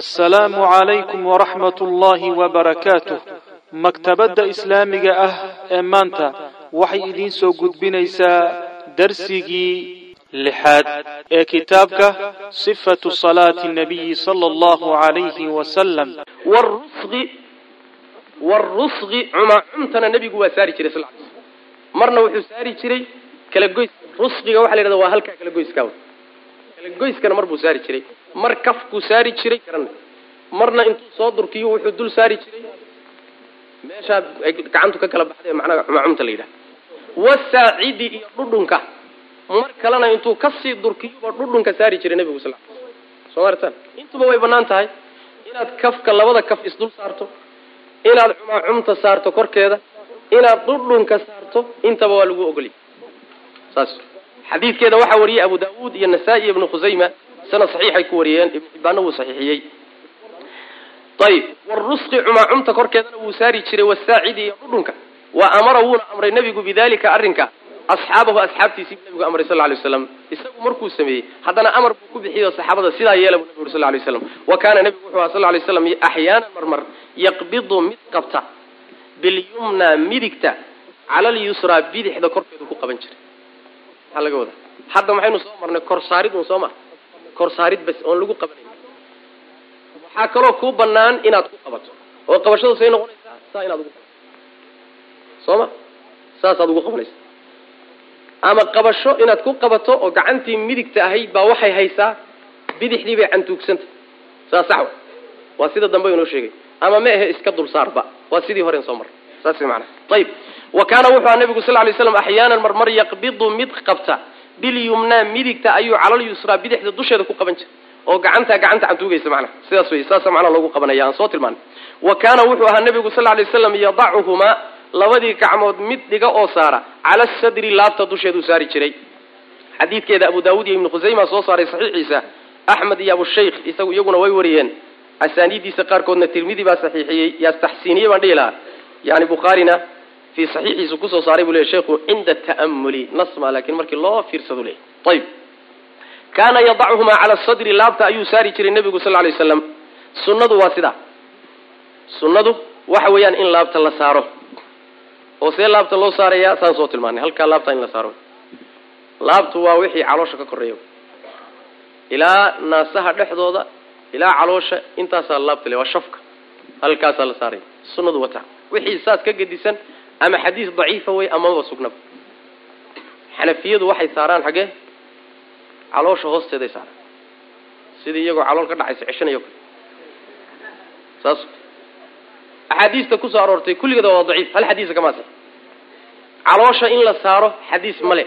assalaamu calaykum waraxmat ullaahi wabarakaatuh maktabadda islaamiga ah ee maanta waxay idiin soo gudbinaysaa darsigii lixaad ee kitaabka sifatu salaati nabiyi sala allahu calayhi wasalam warusqi cumaacumtana nebigu waa saari jiray marna wuxuu saari jiray kala goys rusqiga waxa la yhahda waa halkaa kala goyskana mar buu saari jiray. Mar kafkuu saari jiray. Marna intuu soo durkiyo wuxuu dul saari jiray. Meeshaa ay gacantu ka kala baxday macnaha cumaacumta la yidhaha wasaacidi iyo dhudhunka. Mar kalena intuu ka sii durkiyuba dhudhunka saari jiray nebigu sal soo martaan intuba way bannaan tahay. Inaad kafka labada kaf isdul saarto inaad cumaacumta saarto korkeeda inaad dhudhunka saarto intaba waa lagu ogolya saas xadiidkeeda waxaa wariyey abu daawuud iyo nasaa-i ibnu khusayma sana saxiixay ku wariyeen ibnu xibbaanna wuu saxiixiyey ayib warusqi cumaacumta korkeedana wuu saari jiray wasaacidi iyo dhudhunka. Wa amara wuuna amray nebigu bidalika arrinka. Asxaabahu asxaabtiisii buu nebigu amray sal ly waslam isagu markuu sameeyey haddana amar buu ku bixiyo saxaabada sidaa yeela buu nebigu uri sal lay waslam wa kaana nebigu wuxuu aha sal lay slam axyaanan marmar yaqbidu mid qabta bilyumna midigta cala alyusraa bidixda korkeedu ku qaban jiray maxaa laga wadaa hadda maxaynu soo marnay? Korsaarid un soo maha korsaarid bas oon lagu qabanayn. Waxaa kaloo kuu banaan inaad ku qabato. Oo qabashadu say noqonaysaa saa inaad ugu soo ma? Saasaad ugu qabanaysa ama qabasho inaad ku qabato oo gacantii midigta ahayd baa waxay haysaa bidixdii bay cantuugsanta. Saa sax wa waa sida dambe inoo sheegay. Ama ma ahe iska dulsaarba. Waa sidii horen soo marray saas maanaa ayib wa kaana wuxuu aha nebigu sal lay slam axyaanan marmar yaqbidu mid qabta. Bilyumnaa midigta ayuu calalyusraa bidixda dusheeda ku qaban jiray. Oo gacantaa gacanta cantuugaysa macnaha sidaas wey saasa macnaha loogu qabanaya aan soo tilmaanay. Wa kaana wuxuu ahaa nebigu sal lay slam yadacuhumaa labadii gacmood mid dhiga oo saara cala sadri laabta dusheeduu saari jiray. Xadiidkeeda abu daawud iyo ibnu khusayma soo saaray saxiixiisa. Axmed iyo abushaykh isagu iyaguna way wariyeen. Asaaniiddiisa qaarkoodna tirmidi baa saxiixiyey yaa taxsiiniye baan dhihi lahaa. Yani bukhaarina fii saxiixiisu ku soo saaray buu leey sheikhu cinda ta'amuli nasma laakiin markii loo fiirsadu leey ayib kaana yadachumaa cala sadri laabta ayuu saari jiray nebigu sal lay waslam sunnadu waa sidaa sunnadu waxa weeyaan in laabta la saaro oo see laabta loo saarayaa saan soo tilmaanay halkaa laabta in la saaro laabtu waa wixii caloosha ka koreeya ilaa naasaha dhexdooda ilaa caloosha intaasaa laabta le waa shafka halkaasaa la saaraya sunnadu wataa wixii saas ka gedisan ama xadiis daciifa wey amaba sugnaba xanafiyadu waxay saaraan xaggee caloosha hoosteeday saaraan. Sidii iyagoo calool ka dhacaysa ceshanayo kale. Saas. Axaadiista ku soo aroortay kulligeeda waa daciif. Hal xadiisa kamaase caloosha in la saaro xadiis male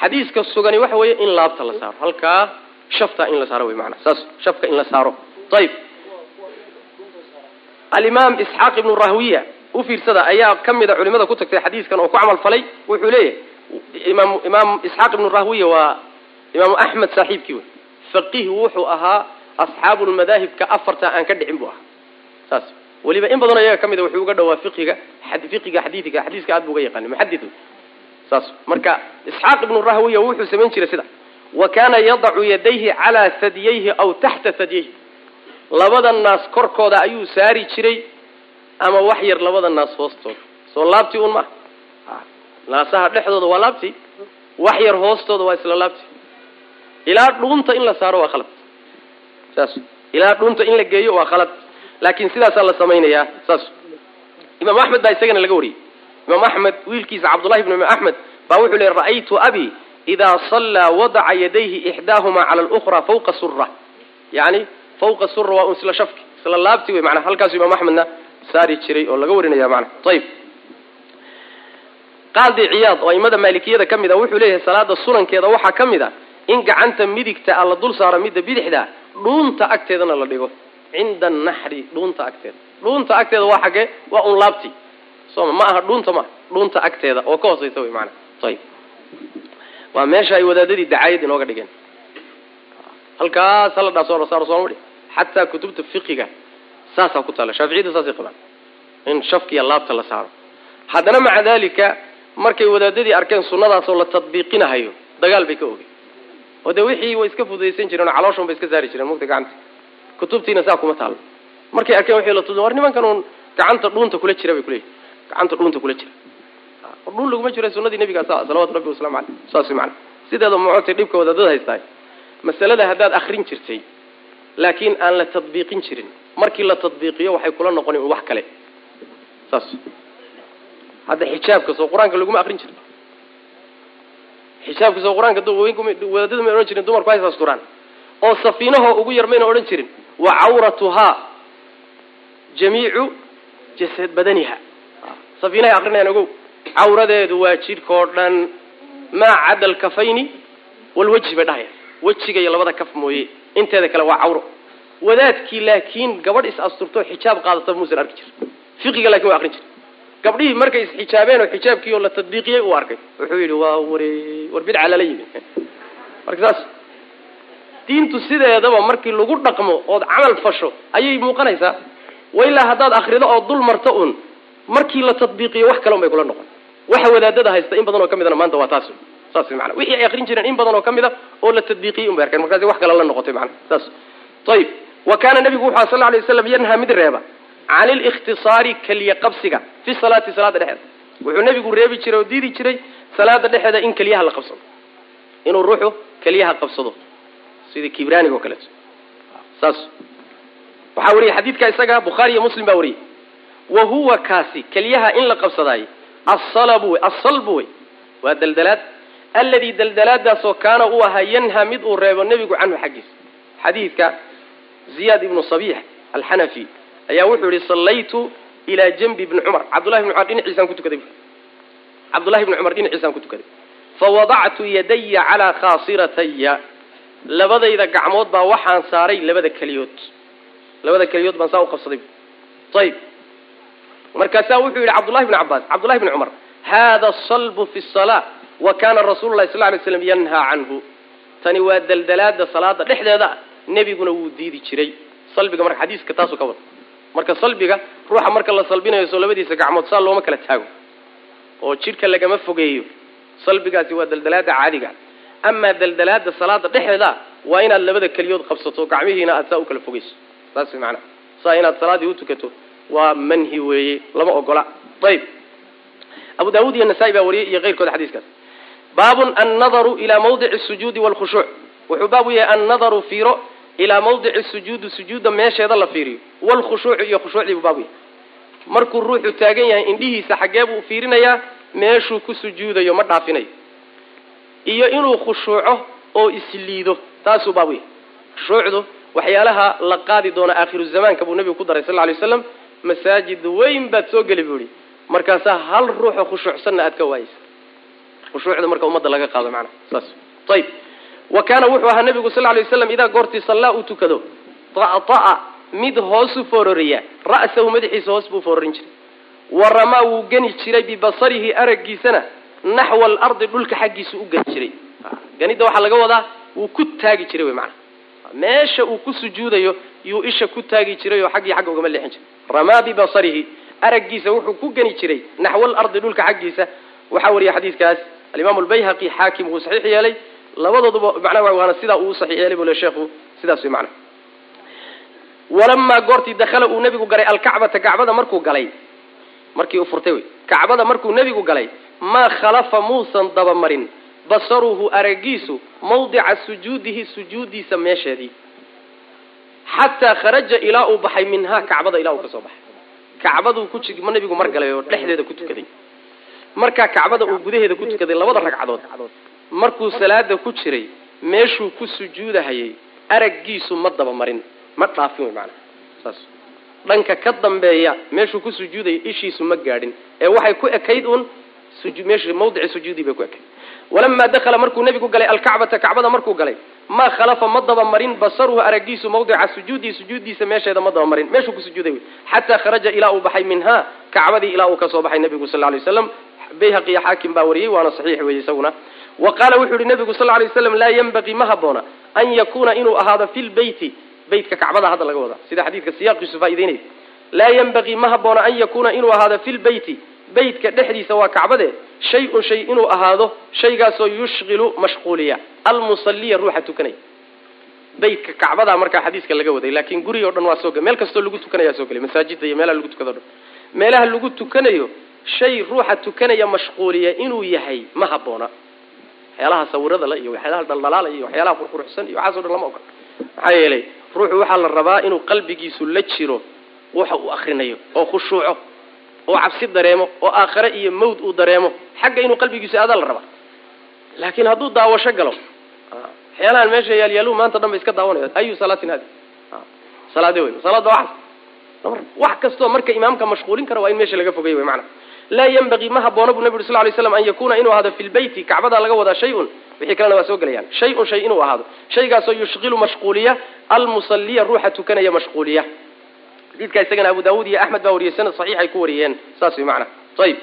xadiiska sugani waxa weeye in laabta la saaro. Halkaa shafta in la saaro wey maanaa saas shafka in la saaro. Ayib alimaam isxaaq ibnu rahwiya u fiirsada ayaa ka mida culimada ku tagtay xadiiskan oo ku camal falay. Wuxuu leeyahay imaam imaam isxaaq ibnu rahwiya waa imaamu axmed saaxiibkii wey faqih wuxuu ahaa asxaabulmadaahibka afarta aan ka dhicin buu ahaa. Saas weliba in badanoo iyaga ka mida wuxuu uga dhawaa fiqiga fiqiga xadiidka xadiiska aad buu uga yaqaanay muxadid wey saas marka isxaaq ibnu rahwiya wuxuu samayn jiray sida wa kaana yadacu yadayhi calaa hadyayhi aw taxta hadyayhi labada naas korkooda ayuu saari jiray ama wax yar labada naas hoostooda. Soo laabtii un maa naasaha dhexdooda waa laabtii wax yar hoostooda waa isla laabtii ilaa dhuunta in la saaro waa khalad. Saas ilaa dhuunta in la geeyo waa khalad. Laakiin sidaasaa la samaynayaa. Saas imaam axmed baa isagana laga wariyey. Imaam axmed wiilkiisa cabdullahi ibnu imaam axmed baa wuxuu leey ra'aytu abi idaa sallaa wadaca yadayhi ixdaahumaa cala alukhraa fawqa sura yani fawqa sura waa un isla shafki isla laabti wey manaa halkaasu imaam axmedna saari jiray oo laga warinaya manaa ayib qaadi ciyaad oo aimada maalikiyada ka mid a wuxuu leeyahay salaada sunankeeda waxaa ka mid a in gacanta midigta a la dul saaro midda bidixda dhuunta agteedana la dhigo. Cinda anaxri dhuunta agteeda. Dhuunta agteeda waa xaggee waa un laabti. Soma ma aha dhuunta maaha dhuunta agteeda oo ka hooseysa wey maanaa ayib waa meesha ay wadaadadii dacaayad inooga dhigeen. Halkaas hala dhaa soo saaro sooma dhi xataa kutubta fiqiga saasaa ku taalla shaaficiyada saasay qabaan. In shafkiya laabta la saaro. Haddana maca dalika markay wadaadadii arkeen sunnadaasoo la tadbiiqinahayo dagaal bay ka ogeen oo dee wixii way iska fududaysan jireen oo calooshan bay iska saari jireen mugta gacanta. Kutubtiina saa kuma taalo markay arkeen waxay la tud war nimankan uun gacanta dhuunta kula jira bay kuleeyihin gacanta dhuunta kula jira. Dhuun laguma jiro sunadii nabiga salawatu rabbi waslamu aleyh saas mana sideeda mucotay dhibka wadaadada haystaay. Masalada haddaad akrin jirtay laakiin aan la tadbiiqin jirin markii la tadbiiqiyo waxay kula noqon wax kale. Saas. Hadda xijaabka soo qur'aanka laguma akrin jirin. Xijaabka soo qur'aanka wadaadada may odhan jirin dumarku haysaas qur'aan. Oo safiinahoo ugu yar mayna odhan jirin. Wa cawratuhaa jamiicu jasad badaniha. Safiinahay akrinayaan ogow. Cawradeedu waa jidhkao dhan maa cada alkafayni walwajhi bay dhahaya wejiga iyo labada kaf mooye. Inteeda kale waa cawro wadaadkii laakiin gabadh is asturto xijaab qaadata muusan arki jir fiqiga laakiin waa akrin jir gabdhihii markay isxijaabeen oo xijaabkii oo la tadbiiqiyey uu arkay. Wuxuu yidhi waa ware war bidca lala yimi marka saas diintu sideedaba markii lagu dhaqmo ood camal fasho ayay muuqanaysaa. Wailaa haddaad akrido oo dul marto un markii la tadbiiqiyo wax kale un bay kula noqon. Waxa wadaadada haysta in badan oo ka midana maanta waa taas saas mana wixii ay akrin jireen in badan oo ka mid a oo la tadbiiqiyey un bay arkeen. Markaasi wax kale la noqotay mana saas. Ayib wa kaana nabigu wuxu sal lay waslam yanhaa mid reeba. Can ilikhtisaari keliya qabsiga fi salaati salaada dhexeeda. Wuxuu nabigu reebi jiray oo diidi jiray salaada dhexeeda in keliyaha la qabsado. Inuu ruuxu keliyaha qabsado. Sidii kibraaniga oo kaleeto saas. Waxaa wariyay xadiidka isaga bukhaari iyo muslim baa wariyay wa huwa kaasi keliyaha in la qabsadaayo asalbu wey asalbu wey waa daldalaad. Alladii daldalaadaasoo kaana uu ahaa yanha mid uu reebo nebigu canhu xaggiisa. Xadiidka ziyaad ibnu sabiix alxanafi ayaa wuxuu yihi sallaytu ilaa janbi ibni cumar cabdullahi ibni cumar dhinaciisaan ku tukaday cabdullahi ibni cumar dhinaciisaan ku tukaday fawadactu yadaya calaa khaasirataya labadayda gacmood baa waxaan saaray labada keliyood. Labada keliyood baan saa u qabsaday. Ayib markaasaa wuxuu yidhi cabdullahi bni cabaas cabdullahi bni cumar hada salbu fi salaa wa kana rasuulu lahi sal lay slam yanhaa canhu. Tani waa daldalaada salaada dhexdeeda nebiguna wuu diidi jiray. Salbiga marka xadiiska taasuu ka wada marka salbiga ruuxa marka la salbinayo soo labadiisa gacmood saa looma kala taago. Oo jidhka lagama fogeeyo. Salbigaasi waa daldalaada caadiga. Amaa daldalaada salaada dhexeeda waa inaad labada keliyood qabsato gacmihiina aad saa u kala fogeyso. Saas maanaa saa inaad salaadii utukato waa manhi weeye lama ogola. Ayib. Abu daawud iyo nasaa-i baa wariyey iyo keyrkooda xadiiskaas. Baabun annadaru ilaa mawdici sujuudi waalkhushuuc wuxuu baab u yahay annadaru fiiro ilaa mawdici sujuudi sujuudda meesheeda la fiiriyo. Waalkhushuuci iyo khushuucdii buu baab u yahay markuu ruuxu taagan yahay indhihiisa xaggee buu fiirinayaa meeshuu ku sujuudayo ma dhaafinayo. Iyo inuu khushuuco oo isliido taasuu baab u yahay khushuucdu waxyaalaha la qaadi doona aakhiru zamaanka buu nebigu ku daray sal lay waslam masaajid weyn baad soo geli buu ihi markaasaa hal ruuxoo khushuucsanna aad ka waayeysa. Khushuucda marka ummadda laga qaado macnaha saas. Ayib wa kaana wuxuu ahaa nebigu sal lay waslam idaa goortii sallaa uu tukado ta'ta'a mid hoosu foororiya ra'sahu madaxiisa hoos buu foorarin jiray. Wa ramaa wuu geni jiray bibasarihi araggiisana naxwa alardi dhulka xaggiisa u geni jiray. Ganidda waxaa laga wadaa wuu ku taagi jiray wey macnaha. Meesha uu ku sujuudayo yuu isha ku taagi jiray oo xaggii xagga ugama leexin jiray. Ramaa bibasarihi araggiisa wuxuu ku geni jiray naxwa alardi dhulka xaggiisa. Waxaa wariya xadiidkaas alimaam albayhaqi xaakim wuu saxiix yeelay labadooduba macnaha waana sidaa uu saxiix yeelay buu le sheekhu sidaas way macnaha. Walamaa goortii dakhala uu nebigu galay alkacbata kacbada markuu galay markii uu furtay wey kacbada markuu nebigu galay maa khalafa muusan dabamarin basaruhu aragiisu mawdica sujuudihi sujuudiisa meesheedii. Xataa kharaja ilaa uu baxay minhaa kacbada ilaa uu ka soo baxay. Kacbaduu ku nebigu mar galay oo dhexdeeda ku tukaday. Markaa kacbada uu gudaheeda ku tukaday labada ragcadood markuu salaada ku jiray meeshuu ku sujuudahayay araggiisu ma dabamarin ma dhaafin wey maanaa saas. Dhanka ka dambeeya meeshuu ku sujuudaya ishiisu ma gaadhin. Ee waxay ku ekayd uun mawdici sujuudii bay ku ekayd. Walamaa dakhala markuu nebigu galay alkacbata kacbada markuu galay maa khalafa ma dabamarin basaruhu aragiisu mawdica sujuudihi sujuudiisa meesheeda ma dabamarin. Meeshuu ku sujuuday wey xataa kharaja ilaa uu baxay minhaa kacbadii ilaa uu ka soo baxay nebigu sal lay waslam bayhaqi iyo xaakim baa wariyey waana saxiix weeye isaguna wa qaala wuxuu yihi nebigu sal lay waslam laa yenbagii ma haboona an yakuuna inuu ahaado fi lbeyti beytka kacbada hadda laga wadaa sida xadiidka siyaaqiisu faa'ideynaya laa yenbagii ma haboona an yakuuna inuu ahaado fi lbeyti beytka dhexdiisa waa kacbade. Shay-un shay inuu ahaado shaygaasoo yushqilu mashquuliya almusaliya ruuxa tukanaya. Beytka kacbadaa markaa xadiiska laga waday laakiin guriga o dhan waa soo gel meel kastoo lagu tukanayaa soo gelay masaajidda iyo meelaha lagu tukado o dhan. Meelaha lagu tukanayo shay ruuxa tukanaya mashquuliya inuu yahay ma habboona waxyaalaha sawirada la iyo waxyaalaha dhaldhalaala iyo waxyaalaha qurquruxsan iyo waxaaso dhan lama ogola. Maxaa yeelay ruuxu waxaa la rabaa inuu qalbigiisu la jiro waxa uu akrinayo oo khushuuco oo cabsi dareemo oo aakhare iyo mawd uu dareemo. Xagga inuu qalbigiisu aadaa la rabaa. Laakiin hadduu daawasho galo waxyaalahan meesha yaalyaaluhu maanta dhan ba iska daawanayo ayu salaatin hadi salaade wey salaada waxas wax. Kastoo marka imaamka mashquulin kara waa in meesha laga fogey wey maana laa yanbagii ma haboona bu nabi uri sal lay slam an yakuna inuu ahaado fi lbeyti kacbadaa laga wadaa shay-un. Wixii kalena waa soo gelayaan. Shay-un shay inuu ahaado. Shaygaasoo yushqilu mashquuliya almusaliya ruuxa tukanaya mashquuliya. Xadiidka isagana abu daawud iyo axmed baa wariyey sanad saxiix ay ku wariyeen. Saas way macana ayib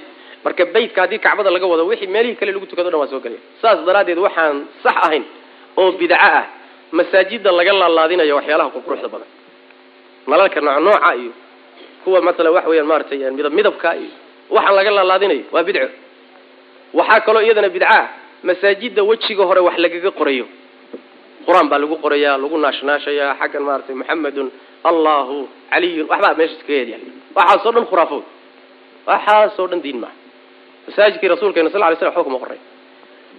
marka beytka haddii kacbada laga wado wixii meelihii kale lagu tukado o dhan waa soo gelaya saas daraaddeed waxaan sax ahayn oo bidco ah masaajida laga laalaadinayo waxyaalaha qurquruxda badan. Nalalka nooc nooca iyo kuwa matala waxa weeyaan maaratay midab midabka iyo waxaan laga laalaadinayo waa bidco. Waxaa kaloo iyadana bidco ah masaajida wejiga hore wax lagaga qorayo. Qur'aan baa lagu qorayaa lagu naashnaashayaa xaggan maaratay maxamedun allahu caliyun waxbaa meesha iskaga yeedyahay waxaasoo dhan khuraafood. Waxaasoo dhan diin maaha masaajidkii rasuulkeena sal lay slam waxba kuma qoray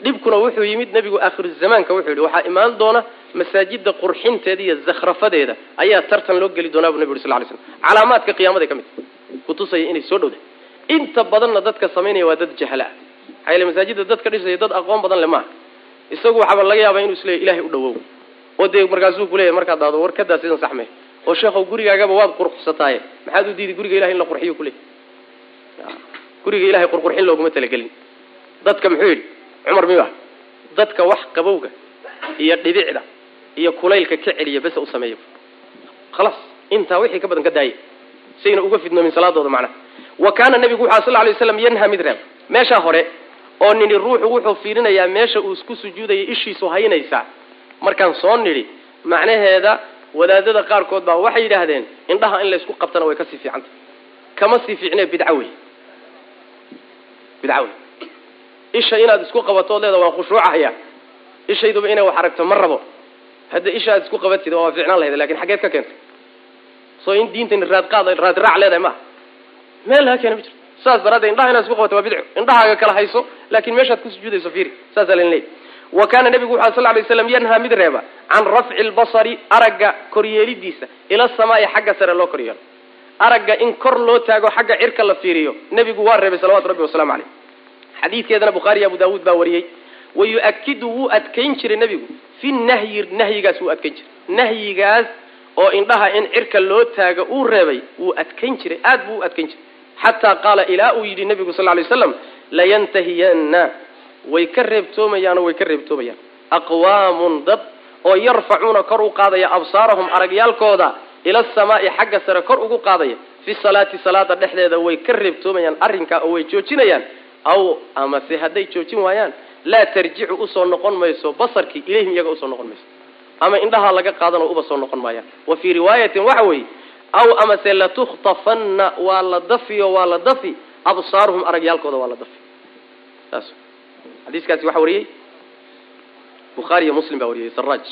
dhibkuna wuxuu yimid nebigu aakhiru zamaanka wuxuu yidhi waxaa imaan doona masaajida qurxinteeda iyo zakhrafadeeda ayaa tartan loo geli doonaa bu nebi uri sal lay slam calaamaadka qiyaamaday ka mid. Kutusaya inay soo dhowda inta badanna dadka samaynaya waa dad jahala ah maxaa masaajidda dadka dhisaya dad aqoon badan le maaha isagu waxaaba laga yaabaa inuu isleeyahy ilahay u dhawow. Oo dee markaasuu kuleeyahy markaad daado war kadaa sidan saxmay. Oo sheekhow gurigaagaba waad qurxsataaye maxaad u diiday guriga ilahay in la qurxiyo kuleey guriga ilahay qurqurxin looguma talagelin. Dadka muxuu yidhi? Cumar miba dadka wax qabowga iyo dhibicda iyo kulaylka ka celiya bese u sameeya khalaas intaa wixii ka badan ka daaya sayna uga fidnoomin salaadooda macnaha wa kaana nabigu wuxu sal lay slam yanha mid reeb meeshaa hore oo nidhi ruuxu wuxuu fiirinayaa meesha uu isku sujuudaya ishiisu haynaysaa markaan soo nidhi macnaheeda wadaadada qaarkood baa waxay yidhaahdeen indhaha in laysku qabtana way ka sii fiicanta kama sii fiicnee bidco wey bidco wey isha inaad isku qabato od leeda waan khushuucahaya ishayduba inay wax aragto ma rabo. Hadda isha aad isku qabatid waa fiicnaan lahayd laakiin xaggeed ka keentay. Soo in diintani raadqaad raadraac leedahay maaha meel laga keena ma jirto saas daraaddeed indhaha inaad isku qabato waa bidco indhahaaga kala hayso laakin meeshaad ku sujuudayso fiiri. Saasaa lan leeyay wa kaana nabigu wuxu sal lay slam yanhaa mid reeba can rafci lbasari aragga koryeelidiisa ila samaa'i xagga sare loo koryeelo aragga in kor loo taago xagga cirka la fiiriyo nebigu waa reebay salawatu rabbi wasalaamu caleyh xadiidkeedana bukhaariyo abu daawuud baa wariyey wa yu-akidu wuu adkayn jiray nebigu fi nahyi nahyigaas wuu adkayn jiray. Nahyigaas oo indhaha in cirka loo taago uu reebay wuu adkayn jiray aad buu u adkayn jiray xataa qaala ilaa uu yidhi nebigu sal lay slam layantahiyanna. Way ka reebtoomayaanoo way ka reebtoomayaan. Aqwaamun dad oo yarfacuuna kor u qaadaya absaarahum aragyaalkooda ila asamaa'i xagga sare kor ugu qaadaya fi salaati salaada dhexdeeda way ka reebtoomayaan arrinkaa oo way joojinayaan aw amase hadday joojin waayaan laa tarjicu u soo noqon mayso basarkii ilayhim iyaga u soo noqon mayso ama indhahaa laga qaadano uba soo noqon maayaan. Wa fii riwaayatin waxa weeye aw amase latukhtafanna waa la dafiyo waa la dafi. Absaaruhum aragyaalkooda waa la dafi. Saas. Xadiiskaasi waxa wariyey? Bukhaari iyo muslim baa wariyey saraaj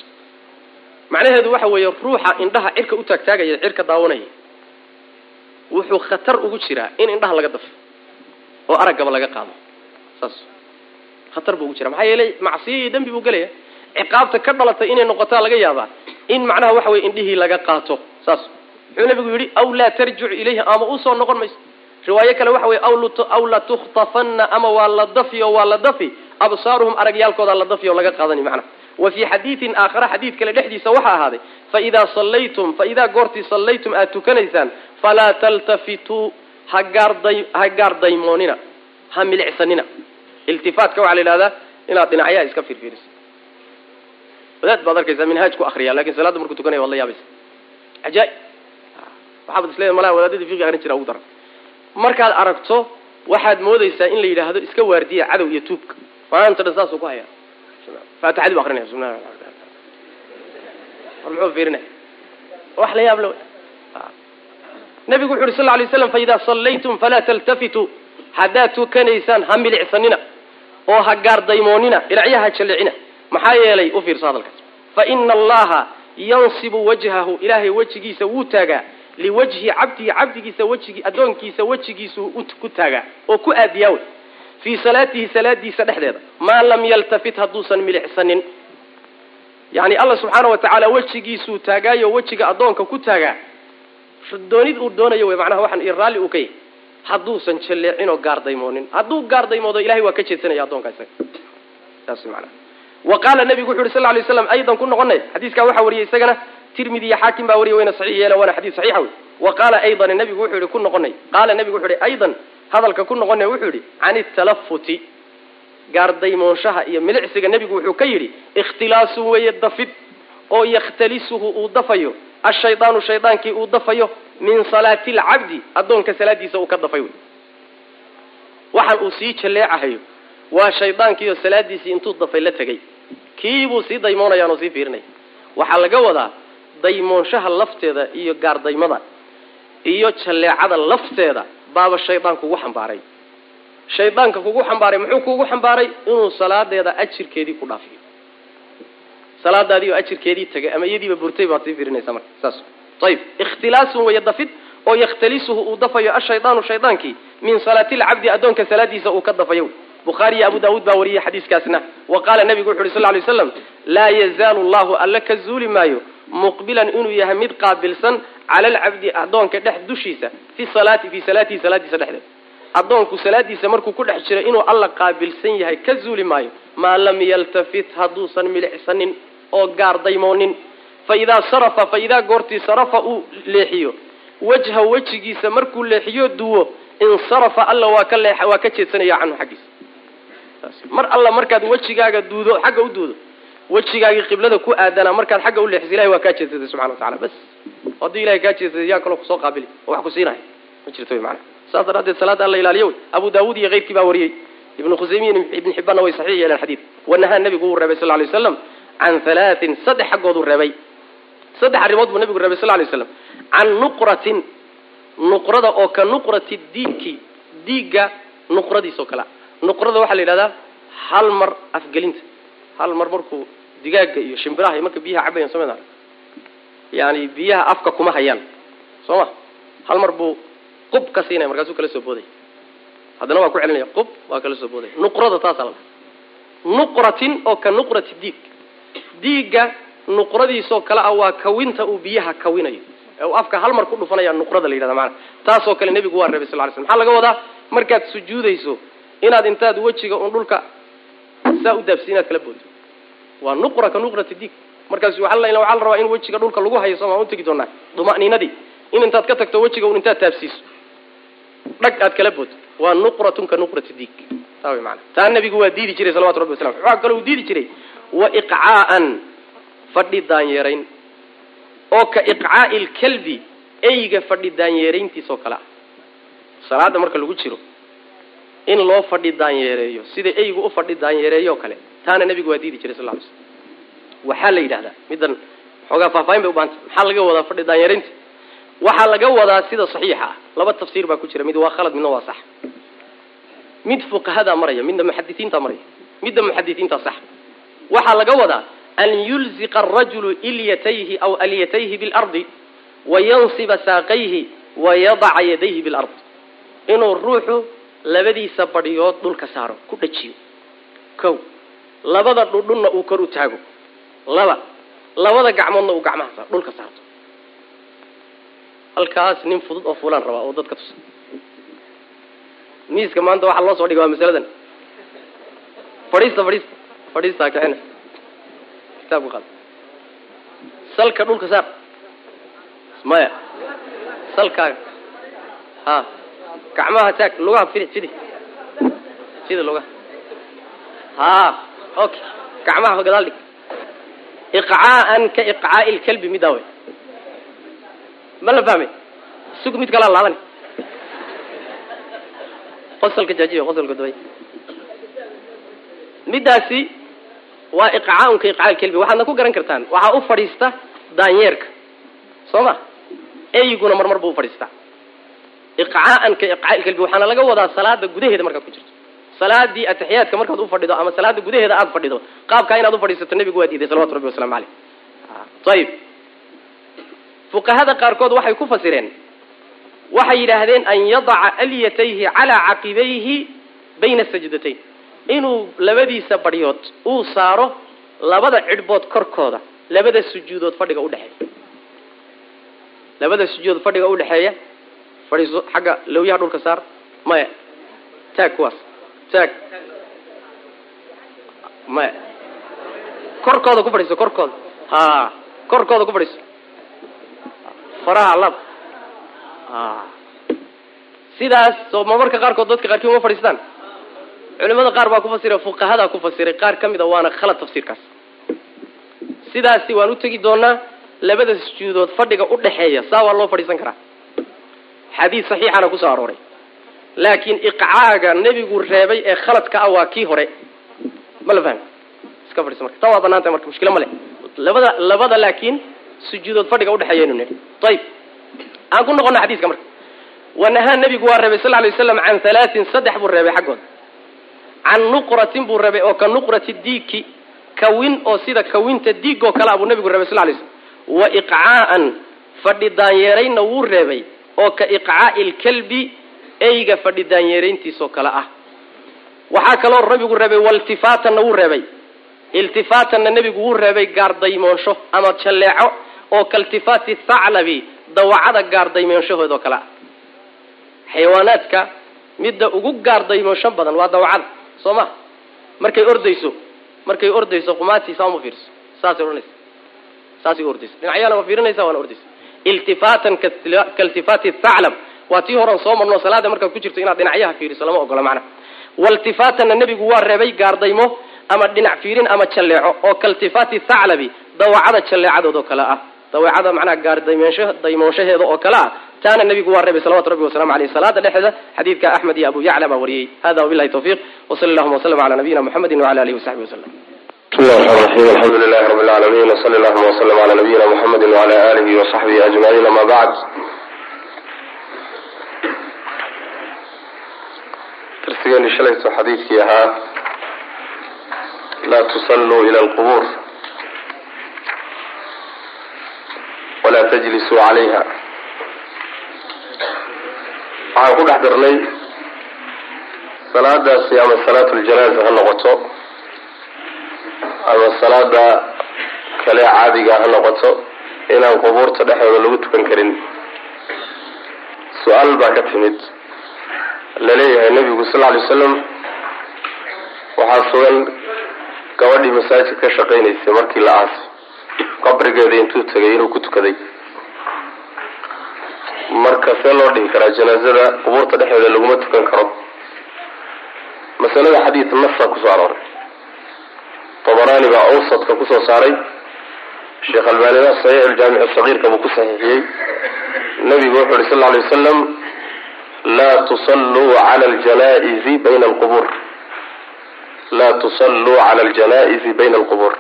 macnaheedu waxa weeye ruuxa indhaha cirka u taagtaagaya cirka daawanaya wuxuu khatar ugu jiraa in indhaha laga dafo oo araggaba laga qaado. Saas. Khatar buu ugu jira maxaa yeelay macsiyo iyo dembi buu gelaya ciqaabta ka dhalatay inay noqotaa laga yaabaa in macnaha waxa weye indhihii laga qaato. Saas muxuu nabigu yidhi aw laa tarjicu ilayhi ama u soo noqon mayso riwaayo kale waxa weye aw latukhtafanna ama waa la dafi oo waa la dafi. Absaaruhum aragyaalkoodaa la dafi oo laga qaadani macnaha wa fii xadiidin aakhara xadiid kale dhexdiisa waxaa ahaaday faidaa sallaytum faidaa goortii sallaytum aad tukanaysaan falaa taltafituu hagaarday ha gaardaymoonina ha milicsanina. Iltifaatka waxaa la yidhahdaa inaad dhinacyaha iska fiirfiiriso wadaad baad arkaysaa minhaaj ku akriya laakiin salaadda markuu tukanaya waad la yaabaysa ajaa-ib waxaabad isleedahay malaha wadaadadii fiqi arrin jira ugu daran markaad aragto waxaad moodaysaa in la yidhaahdo iska waardiya cadow iyo tuubka. Maanta dhan saasuu ku hayaa. Faatixadii bu akrinaya subna war muxuu fiirinaya wax la yaab le nabigu wuxu uhi sal lay slam faidaa sallaytum falaa taltafituu haddaad tukanaysaan ha milicsanina oo ha gaardaymoonina dhinacyaha jallicina maxaa yeelay u fiirso hadalkaas. Fa ina allaha yansibu wajhahu ilaahay wejigiisa wuu taagaa liwajhi cabdihi cabdigiisa wejigi addoonkiisa wejigiisu ku taagaa oo ku aadiyaa wey fii salaatihi salaadiisa dhexdeeda. Maa lam yaltafit hadduusan milixsanin yani alla subxaana wa tacaala wejigiisuu taagaayo wejiga addoonka ku taagaa. Doonid uu doonayo wey macnaha waxaan i raalli uu ka yahy hadduusan jalleecin oo gaardaymoonin hadduu gaardaymoodo ilahay waa ka jeedsanaya addoonka isaga saas wey macnaha. Wa qaala nabigu wuxu uhi sal lay slam aydan ku noqonay xadiiskaa waxaa wariyay isagana tirmidi iyo xaakim baa wariyay wayna saxiix yeela waana xadiis saxiixa wey wa qaala aydan nabigu wuxuu yihi ku noqonay. Qaala nabigu wuxu yihi aydan hadalka ku noqonay wuxuu yidhi can italafuti gaardaymoonshaha iyo milicsiga nebigu wuxuu ka yidhi ikhtilaasun weeye dafid oo yakhtalisuhu uu dafayo ashaydaanu shaydaankii uu dafayo min salaati alcabdi addoonka salaadiisa uu ka dafay wey waxaan uu sii jalleecahayo waa shaydaankiioo salaadiisii intuu dafay la tegay kiibuu sii daymoonayaan oo sii fiirinaya waxaa laga wadaa daymoonshaha lafteeda iyo gaardaymada iyo jalleecada lafteeda baaba shaydaan kugu xambaaray. Shaydaanka kugu xambaaray muxuu kugu xambaaray? Inuu salaadeeda ajirkeedii ku dhaafiyo. Salaadaadii oo ajirkeedii tagay ama iyadiiba burtay baad sii fiirinaysaa marka saas. Ayib ikhtilaasun waya dafid oo yakhtalisuhu uu dafayo ashaydaanu shaydaankii min salaati lcabdi addoonka salaadiisa uu ka dafayo bukhaari iyo abu daawuud baa wariyey xadiiskaasna. Wa qaala nabigu wuxu uhi sal lay slam laa yazaalu llahu alla ka zuuli maayo muqbilan inuu yahay mid qaabilsan cala alcabdi addoonka dhex dushiisa fi salaati fi salaatihi salaadiisa dhexdeeda addoonku salaadiisa markuu ku dhex jiro inuu alla qaabilsan yahay ka zuuli maayo maa lam yaltafit hadduusan milicsanin oo gaardaymoonin fa idaa sarafa fa idaa goortii sarafa uu leexiyo. Wajha wejigiisa markuu leexiyo duwo insarafa alla waa ka leex waa ka jeedsanaya canhu xaggiisa. Mar alla markaad wejigaaga duudo xagga u duudo wejigaagii qiblada ku aadanaa markaad xagga u leexisa ilahay waa kaa jeedsatay subxana watacala bas hadduu ilahay kaa jeedsatay yaa kaloo ku soo qaabili oo wax ku siinahay ma jirto wy maanaa saas daraaddeed salaada alla ilaaliyo wey. Abu daawuud iyo keyrkii baa wariyey. Ibnu khusaymiyin ibn xibbaanna way saxiix yeeleen xadiid. Wanahaa nabigu uu reebay sal lay waslam can halaatin saddex xaggooduu reebay. Saddex arrimood buu nabigu reebay sal lay slam can nuqratin nuqrada oo ka nuqrati diigki diigga nuqradiisoo kalea nuqrada waxaa la yidhahdaa hal mar afgelinta. Hal mar markuu digaaga iyo shimbiraha marka biyaha cabayan soo yani biyaha afka kuma hayaan. Soo ma? Hal mar buu qub ka siinaya markaasuu kala soo boodaya haddana waa ku celinaya qub waa kala soo boodaya nuqrada taasaa la nuqratin oo ka nuqrati diig. Diigga nuqradiisoo kale ah waa kawinta uu biyaha kawinayo. Ee uu afka hal mar ku dhufanaya nuqrada la yidhahda maana taasoo kale nebigu waa reebay sal ly sl maxaa laga wadaa? Markaad sujuudayso inaad intaad wejiga un dhulka saa u daabsi inaad kala boodto waa nuqra ka nuqrati diig markaas waxaa la rabaa in wejiga dhulka lagu hayo sooma utegi doonaa. Duma'niinadii in intaad ka tagto wejiga un intaad taabsiiso. Dhag aad kala boodto waa nuqratun ka nuqrati diig taa way maana taa nabigu waa diidi jiray salawatu rabbi wasalam waxaa kaloo uu diidi jiray wa iqcaa'an fadhi daanyeerayn. Oo ka iqcaa'i lkalbi eyga fadhi daanyeerayntiisoo kale ah. Salaada marka lagu jiro in loo fadhi daanyeereeyo sida eygu u fadhi daanyeereeyo kale taana nabigu waa diidi jiray sal ly slm waxaa la yidhahdaa middan xoogaa faahfaahin bay u baahantay maxaa laga wadaa fadhi daanyeeraynta waxaa laga wadaa sida saxiixa ah laba tafsiir baa ku jira mid waa khalad midna waa sax. Mid fuqahadaa maraya midna muxadisiintaa maraya midda muxadisiintaa sax. Waxaa laga wadaa an yulziqa arajulu ilyatayhi aw alyatayhi bilardi wayansiba saaqayhi wayadaca yadayhi bilard inuu ruuxu labadiisa badhiyood dhulka saaro ku dhajiyo. Kow labada dhudhunna uu kor u taago. Laba labada gacmoodna uu gacmaha saaro dhulka saarto. Halkaas nin fudud oo fuulaan rabaa oo dadka tusa. Miiska maanta waxaa loo soo dhigay waa masaladan. Fadhiista fadhiista fadhiistaa kicina. Kitaabka qaad. Salka dhulka saar. Maya. Salkaaga. Ha gacmaha taag lugaha fidi fidi. Fidi lugaha. Ha okay gacmaha gadaal dhig. Iqcaa'an ka iqcaa'i lkalbi middaa wey ma la fahmay sug mid kalaa laaban qosolka jaajiya qosolka dabay middaasi waa iqcaa'un ka lkalbi waxaadna ku garan kartaan waxaa u fadhiista daanyeerka. Soo ma? Eyguna mar mar buu u fadhiistaa iqcaa'an ka iqcaa'i lkalbi waxaana laga wadaa salaada gudaheeda markaad ku jirto. Salaadii atixiyaadka markaad u fadhido ama salaada gudaheeda aada fadhido qaabkaa inaad u fadhiisato nebigu waa diiday salawatu rabbi waslamu caleyh ayib fuqahada qaarkood waxay ku fasireen waxay yidhaahdeen an yadaca alyatayhi calaa caqibayhi bayna sajdatayn. Inuu labadiisa baryood uu saaro labada cidhbood korkooda labada sujuudood fadhiga udhexeeya labada sujuudood fadhiga udhexeeya fadhiiso xagga lawyaha dhulka saar maya. Taag kuwaas. Taag maya. Korkooda ku fadhiiso korkooda ha korkooda ku fadhiiso. Faraha lab. Sidaas soo marmarka qaarkood dadka qaarkii uma fadhiistaan. Culimada qaar baa ku fasira fuqahadaa ku fasiray qaar ka mid a waana khalad tafsiirkaas. Sidaasi waan u tegi doonaa labada sujuudood fadhiga udhexeeya saa waa loo fadhiisan karaa xadiis saxiixana ku soo arooray. Laakiin iqcaaga nebigu reebay ee khaladka ah waa kii hore. Ma la fahmi? Iska fadhiisa marka. Taa waa banaantay marka mushkilo ma leh. Labada labada laakiin sujuudood fadhiga udhexeeya inu nidhi ayib aan ku noqona xadiiska marka. Wanahaa nebigu waa reebay sal lay waslam can halaatin saddex buu reebay xaggooda can nuqratin buu reebay oo ka nuqrati diiki. Kawin oo sida kawinta diig oo kale a buu nebigu reebay sal lay slm wa iqcaa'an fadhi daanyeeraynna wuu reebay oo ka iqcaa'i lkalbi eyga fadhi daanyeerayntiisoo kale ah. Waxaa kaloo nabigu reebay waltifaatanna wuu reebay. Iltifaatanna nebigu wuu reebay gaardaymoonsho ama jalleeco oo kaltifaati thaclabi dawacada gaardaymoonshahood oo kale ah. Xayawaanaadka midda ugu gaardaymoonsho badan waa dawacada soo ma markay ordayso markay ordayso qumaatiisa uma fiirso saasay odhanaysa. Saasay ordaysa. Dhinacyaalna waa fiirinaysa waana ordaysa iltifaatan kaltifaati thaclab waa tii horan soo marno salaada markaad ku jirto inaad dhinacyaha fiiriso lama ogola macnaha waltifaatanna nebigu waa reebay gaardaymo ama dhinac fiirin ama jalleeco oo kaltifaati thaclabi dawacada jalleecadood oo kale ah. Dawacada macnaha gaardaymeensho daymoonshaheeda oo kale ah taana nebigu waa reebay salawatu rabbi wasalamu aleyh salaada dhexeeda xadiidka axmed iyo abu yacla baa wariyey hada wabilahi tawfiq wasali allahuma waslm ala nabiyina muxamedi wala alihi wasaxbi waslm bismi llahi raxmaan raxiim alxamdu lilahi rabi lcaalamiin wsali allahuma wslam cala nabiyina muxamedi wala aalihi wasaxbihi ajmaciin ama bacd darsigeeni shalayso xadiidkii ahaa laa tusalluu ila alqubuur walaa tajlisuu calayha waxaan ku dhex darnay salaadaasi ama salaat ljanaaza ha noqoto ama salaada kale caadiga ha noqoto. Inaan qubuurta dhexdooda lagu tukan karin. Su'aal baa ka timid. Laleeyahay nebigu sal ly wasalam waxaa sugan gabadhii masaajid ka shaqaynaysay markii la aasay qabrigeeda intuu tegay inuu ku tukaday. Marka see loo dhihi karaa janaazada qubuurta dhexdeeda laguma tukan karo. Masalada xadiid nasa ku soo arooray tabarani baa awsadka ku soo saaray. Sheekh albanina saxiix aljaamic sagiirka buu ku saxiixiyey. Nabigu wuxu uhi sal ly wasalam laa tusalluu cala aljanaizi bayna alqubuur. Laa tusalluu cala aljanaa'izi bayna alqubuur.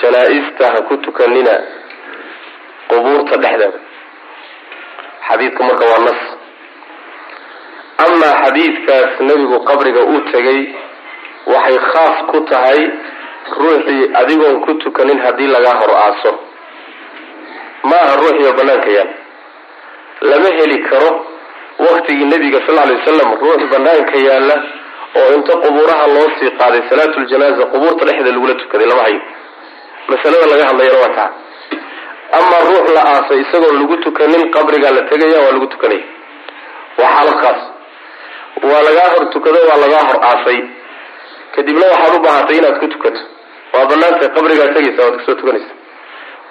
Janaa-ista ha ku tukanina qubuurta dhexdeeda. Xadiidka marka waa nas. Amaa xadiidkaas nebigu qabriga uu tegay waxay khaas ku tahay ruuxii adigoon ku tukanin haddii lagaa hor aaso. Ma aha ruuxiiba banaanka yaal lama heli karo waktigii nebiga sal ly wasalam ruux banaanka yaalla oo inta qubuuraha loo sii qaaday salaatuljanaaza qubuurta dhexdeeda lagula tukaday lama hayo. Masalada laga hadlayana waa taa. Amaa ruux la aasay isagoon lagu tukanin qabrigaa la tegaya waa lagu tukanaya waa xaalad khaas. Waa lagaa hor tukado waa lagaa hor aasay kadibna waxaad u baahatay inaad ku tukato. Waa banaantay qabrigaa tegaysa waad ka soo tukanaysa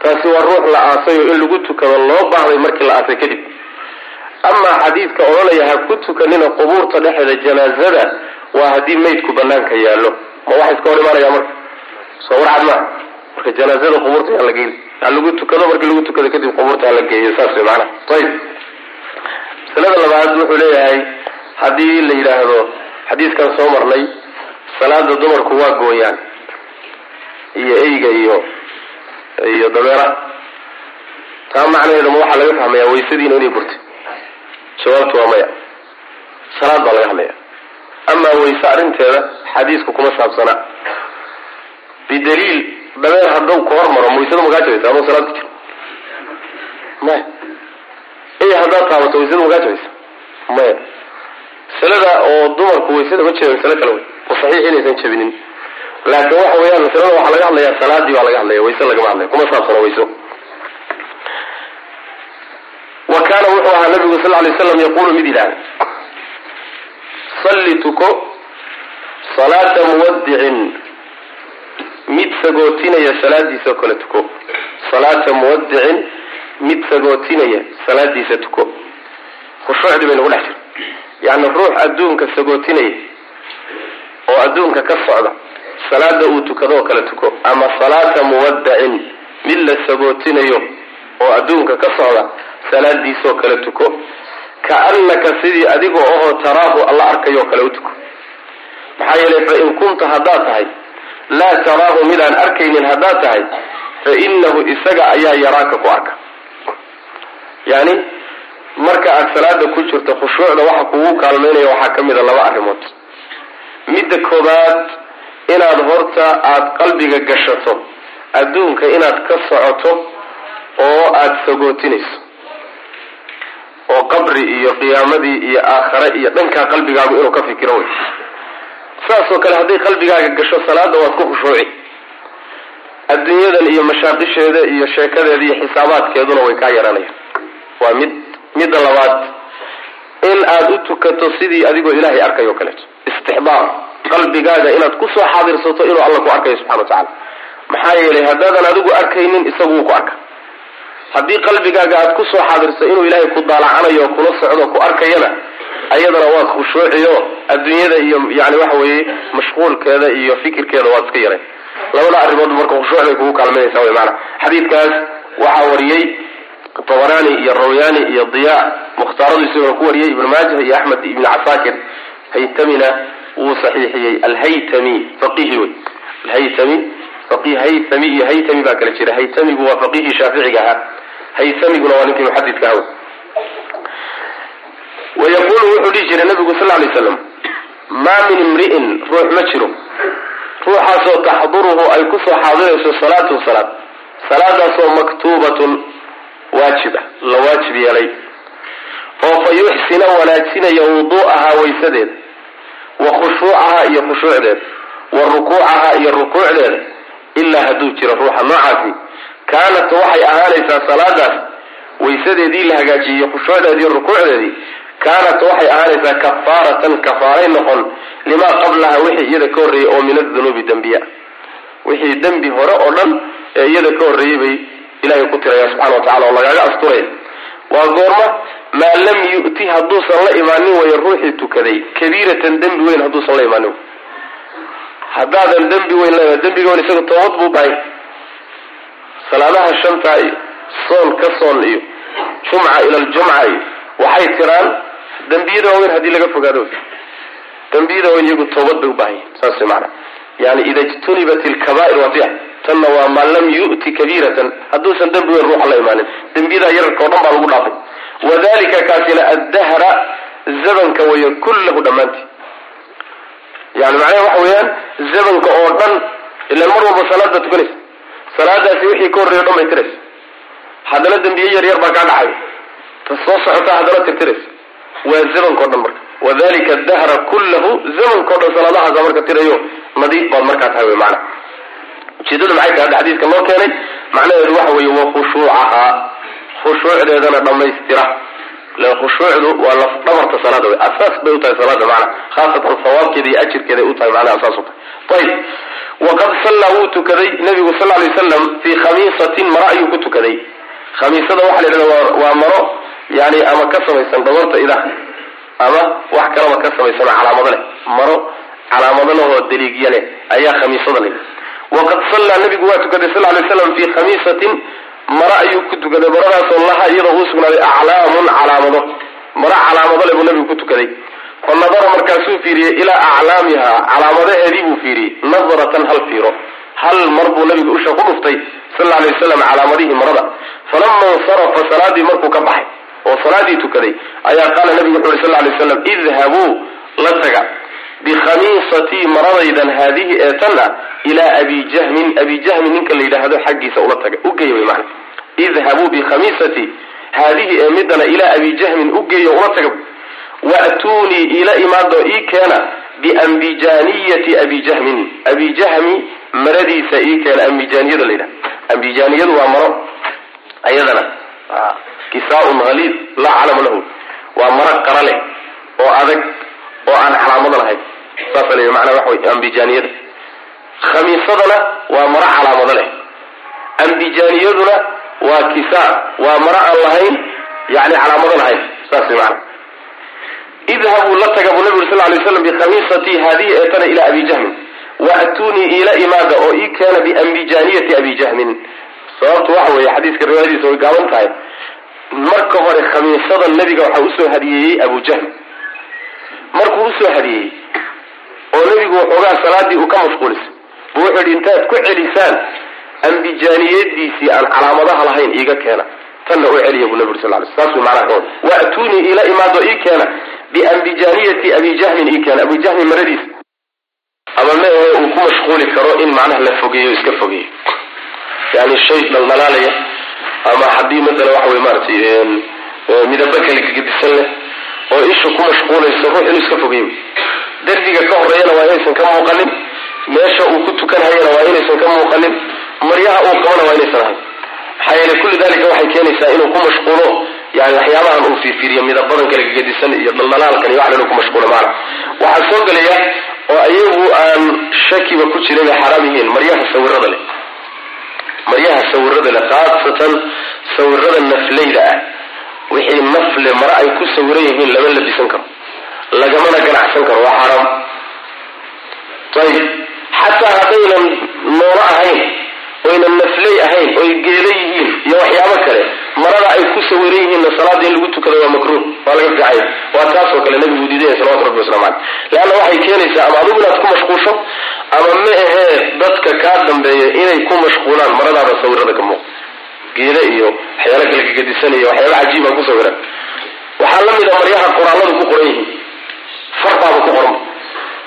taasi waa ruux la aasay oo in lagu tukado loo baahday markii la aasay kadib. Amaa xadiidka odhanaya ha ku tukanina qubuurta dhexeeda janaazada waa haddii maydku banaanka yaallo. Ma waxa iska hor imaanaya marka? Soo warcad maa marka janaazada qubuurta yaa la geyn ha lagu tukado markii lagu tukado kadib qubuurta ha la geeyo saas way maanaa ayib masalada labaad wuxuu leeyahay haddii la yidhaahdo xadiiskan soo marnay salaada dumarku waa gooyaan iyo eyga iyo iyo dabeera. Taa macnaheedu ma waxaa laga fahmayaa waysadiina inay burtay jawaabtu waa maya. Salaad baa laga hadlaya amaa wayse arrinteeda xadiisku kuma saabsana. Bidaliil dabeer hadduu ku hormaro waysada makaa jabaysa adoo salaad ku jiro. Maya iyo haddaad taabato waysada makaa jabaysa maya masalada oo dumarku waysada ma jeba masale kale wey saxiix inaysan jabinin laakin waxa weeyaan masalada waxaa laga hadlayaa salaadii baa laga hadlaya wayse lagama hadlaya kuma saabsano wayso. Wa kaana wuxuu ahaa nabigu sal lay slam yaqulu mid yidhaahda salli tuko salaata muwadicin mid sagootinaya salaadiisa kale tuko. Salaata muwadicin mid sagootinaya salaadiisa tuko. Khushuucdii bay nagu dhex jira yacni ruux adduunka sagootinaya oo adduunka ka socda salaada uu tukadoo kale tuko ama salaata muwadacin mid la sagootinayo oo adduunka ka socda salaadiisoo kale tuko. Kaannaka sidii adiga ohoo taraahu alla arkayoo kale u tuko. Maxaa yeelay fa in kunta haddaad tahay laa taraahu midaan arkaynin haddaad tahay fa innahu isaga ayaa yaraaka ku arka. Yani marka aad salaada ku jirto khushuucda waxa kugu kaalmaynaya waxaa ka mid a laba arrimood midda koobaad inaad horta aada qalbiga gashato adduunka inaad ka socoto oo aada sagootinayso. Oo qabri iyo qiyaamadii iyo aakhare iyo dhankaa qalbigaagu inuu ka fikiro wey saasoo kale hadday qalbigaaga gasho salaada waad ku khushuuci. Adduunyadan iyo mashaaqisheeda iyo sheekadeeda iyo xisaabaadkeeduna way kaa yaranayaan waa mid midda labaad in aada u tukato sidii adigoo ilaahay arkayo kaleeto. Istixbaar. Qalbigaaga inaad ku soo xaadirsato inuu alla ku arkayo subxana wa tacala maxaa yeelay haddaadan adigu arkaynin isagu wuu ku arka. Haddii qalbigaaga aad ku soo xaadirso inuu ilaahay ku daalacanayo kula socdo ku arkayana ayadana waad khushuuciyo adduunyada iyo yani waxa weeye mashquulkeeda iyo fikirkeeda waad iska yareen. Labada arrimood marka khushuuc bay kugu kaalmaynaysaa wy maana. Xadiidkaas waxaa wariyey tabarani iyo rawyani iyo diya mukhtaaradu isaguna ku wariyey ibnu maajah iyo axmed ibn casaakir haytamina wuu saxiixiyey alhaytami faqihi wey. Alhaytami faqih haytami iyo haytami baa kala jira. Haytamigu waa faqihii shaaficiga ahaa haytamiguna waa ninkii muxadidka aha wayaqulu wuxuu dhihi jiray nabigu sal lay slam maa min imri'in ruux ma jiro. Ruuxaasoo taxduruhu ay ku soo xaadirayso salaatu salaad salaadaasoo maktuubatun waajiba la waajib yeelay. Oo fa yuxsina wanaajinaya wuduu'ahaa waysadeeda wa khushuucahaa iyo khushuucdeeda wa rukuucahaa iyo rukuucdeeda ilaa hadduu jiro ruuxa noocaasi. Kaanat waxay ahaanaysaa salaadaas waysadeedii la hagaajiyey khushuucdeedii rukuucdeedii kaanat waxay ahaanaysaa kafaaratan kafaaray noqon limaa qablaha wixii iyada ka horreeyey oo min adunuubi dembiya wixii dembi hore oo dhan ee iyada ka horreeyey bay ilahay ku tiraya subxana wa tacala oo lagaaga asturaya waa goorma maa lam yu'ti hadduusan la imaanin wayo ruuxii tukaday kabiiratan dembi weyn hadduusan la imaanin haddaadan dembi weyn la dembiga weyn isaga toobad buu bahay salaadaha shanta iyo soon ka soon iyo jumca ila aljumca iyo waxay tiraan dembiyada waaweyn haddii laga fogaado. Dembiyada weyn iyagu toobad bay u baahan yihiin saas maana yani ida jtunibat ilkabair watia tanna waa maa lam yu'ti kabiiratan hadduusan dembi weyn ruuxa la imaanin dembiyada yararka o dhan baa lagu dhaafay wadalika kaasina addahra zabanka weeye kullahu dhammaantii yani macnaha waxa weeyaan zabanka oo dhan ilaan mar walba salaad baa tukanaysa salaadaasi wixii ka horreeya dhan bay tiraysa haddana dembiye yar yar baa kaa dhacay ta soo socotaa haddana tirtiraysa waa zamanka o dhan marka wadalika dahra kullahu zamanka dhan salaadahaasa marka tirayo nadiif baad markaa tahay wy maana ujeedada maxay tahay xadiiska loo keenay? Macnaheedu waxa weeye wa khushuucahaa. Khushuucdeedana dhammaystira. Lan khushuucdu waa laf dhabarta salaada wey asaas bay u salaada macana khaasatan sawaabkeeda iyo ajirkeeda ay u macnaha asaas u tahay. Ayib waqad sallaa wuu tukaday nabigu sal lay wasalam fii khamiisatin maro ayuu ku tukaday. Khamiisada waxaa la yidhahda waa maro yani ama ka samaysan dhabarta idaha ama wax kalaba ka samaysan oo calaamado leh. Maro calaamado lahoo daliigya leh ayaa khamiisada leh. Waqad sallaa nabigu waa tukaday sal lay slam fii khamiisatin. Maro ayuu ku tukaday maradaasoo laha iyadoo uu sugnaaday aclaamun calaamado. Maro calaamado leh buu nabigu ku tukaday. Fa nadara markaasuu fiiriyey ilaa aclaamiha calaamadaheedii buu fiiriyey nadratan hal fiiro. Hal mar buu nabigu usha ku dhuftay sal alay waslam calaamadihii marada. Falama insarafa salaadii markuu ka baxay oo salaadii tukaday ayaa qaala nabigu wuxu uhi sal ly slam idhabuu la taga bikhamiisatii maradaydan haadihi ee tan ah ilaa abi jahmin. Abi jahmin ninka la yidhaahdo xaggiisa ula taga u geeya wy maana idhabuu bikhamiisatii haadihi ee midana ilaa abi jahmin u geeyo ula taga. Wa'tuunii ila imaado ii keena biambijaaniyati abi jahmin. Abi jahmi maradiisa ii keena ambijaaniyada la yidhahdo ambijaaniyadu waa maro ayadana kisaaun haliid laa calama lahu. Waa maro qara leh oo adag oo aan calaamado lahayn. Saasa la macnaa waxa wey ambijaaniyada. Khamiisadana waa maro calaamado leh. Ambijaaniyaduna waa kisaa waa maro aan lahayn yani calaamado lahayn. Saas mana idhabuu la taga buu nabi uri sal lay slam bikhamiisatii haadihi eetana ilaa abi jahmin. Wa'tuunii iila imaada oo ii keena biambijaaniyati abi jahmin. Sababtu waxa weeye xadiiska riwaayadiisa way gaaban tahay marka hore khamiisada nebiga waxaa u soo hadiyeeyey abu jahl. Markuu u soo hadiyeeyey oo nebigu waxoogaa salaadii uu ka mashquulisay buu wuxuu yidhi intaad ku celisaan ambijaaniyadiisii aan calaamadaha lahayn iiga keena. Tanna u celiya buu nabi uri sal ly saasuu macnaha ka wada wa'tuunii ila imaado ii keena biambijaaniyati abi jahmin ii keena. Abu jahmin maradiisa ama ma ahe uu ku mashquuli karo in macnaha la fogeeyo iska fogeeyo. Yani shay dhaldhalaalaya ama haddii masala waxa wey maaratay midaba kale kagedisan leh oo isha ku mashquulayso ruux inuu iska fogeeyo. Derbiga ka horeeyana waa inaysan ka muuqanin. Meesha uu ku tukanhayana waa inaysan ka muuqanin. Maryaha uu qabana waa inaysan ahayn. Maxaa yeele kulli dalika waxay keenaysaa inuu ku mashquulo yani waxyaabahan uu fiirfiiriyo midabadan kale kagedisan iyo dhaldhalaalkan iyo waxan inuu ku mashquulo maana waxaa soo gelaya oo iyagu aan shakiba ku jiray bay xaraam yihiin maryaha sawirada leh maryaha sawirada leh khaasatan sawirada nafleyda ah wixii nafle mare ay ku sawiran yihiin lama labisan karo lagamana ganacsan karo waa xaaraam ayib xataa haddaynan noolo ahayn oynan nafley ahayn oy geeda yihiin iyo waxyaabo kale marada ay ku sawiran yihiinna salaada in lagu tukado waa makruuh waa laga fiicaya waa taasoo kale nabigu diidaya salawatu rabbi waslamu caleyh leanna waxay keenaysaa ama adigu inaad ku mashquusho ama ma ahee dadka kaa dambeeya inay ku mashquulaan maradaada sawirada ka muuq geeda iyo waxyaala kale kagadisan iyo waxyaaba cajiiba ku sawiran waxaa la mid a maryaha qoraaladu ku qoran yihiin. Farbaaba ku qoran.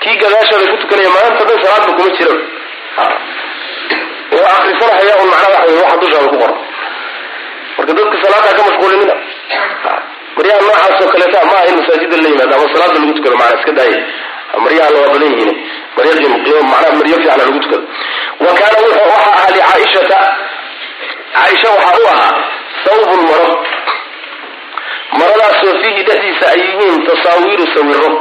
Kii gadaashooda ku tukanaya maanta dhan salaadba kuma jira oo akrisanahaya un macnaa waxa waxa dushaada ku qoran marka dadka salaada ka mashquulinina maryaha noocaas oo kaleeta ma aha in masaajida la yimaado ama salaada lagu tukado macnaa iska daaya maryaha la waa badan yihiin. Maryo fiican lagu tukado. Wa kaana waxa ahaa licaaishata caaisha waxaa u ahaa sawbun maro. Maradaasoo fiihi dhexdiisa ay yihiin tasaawiiru sawiro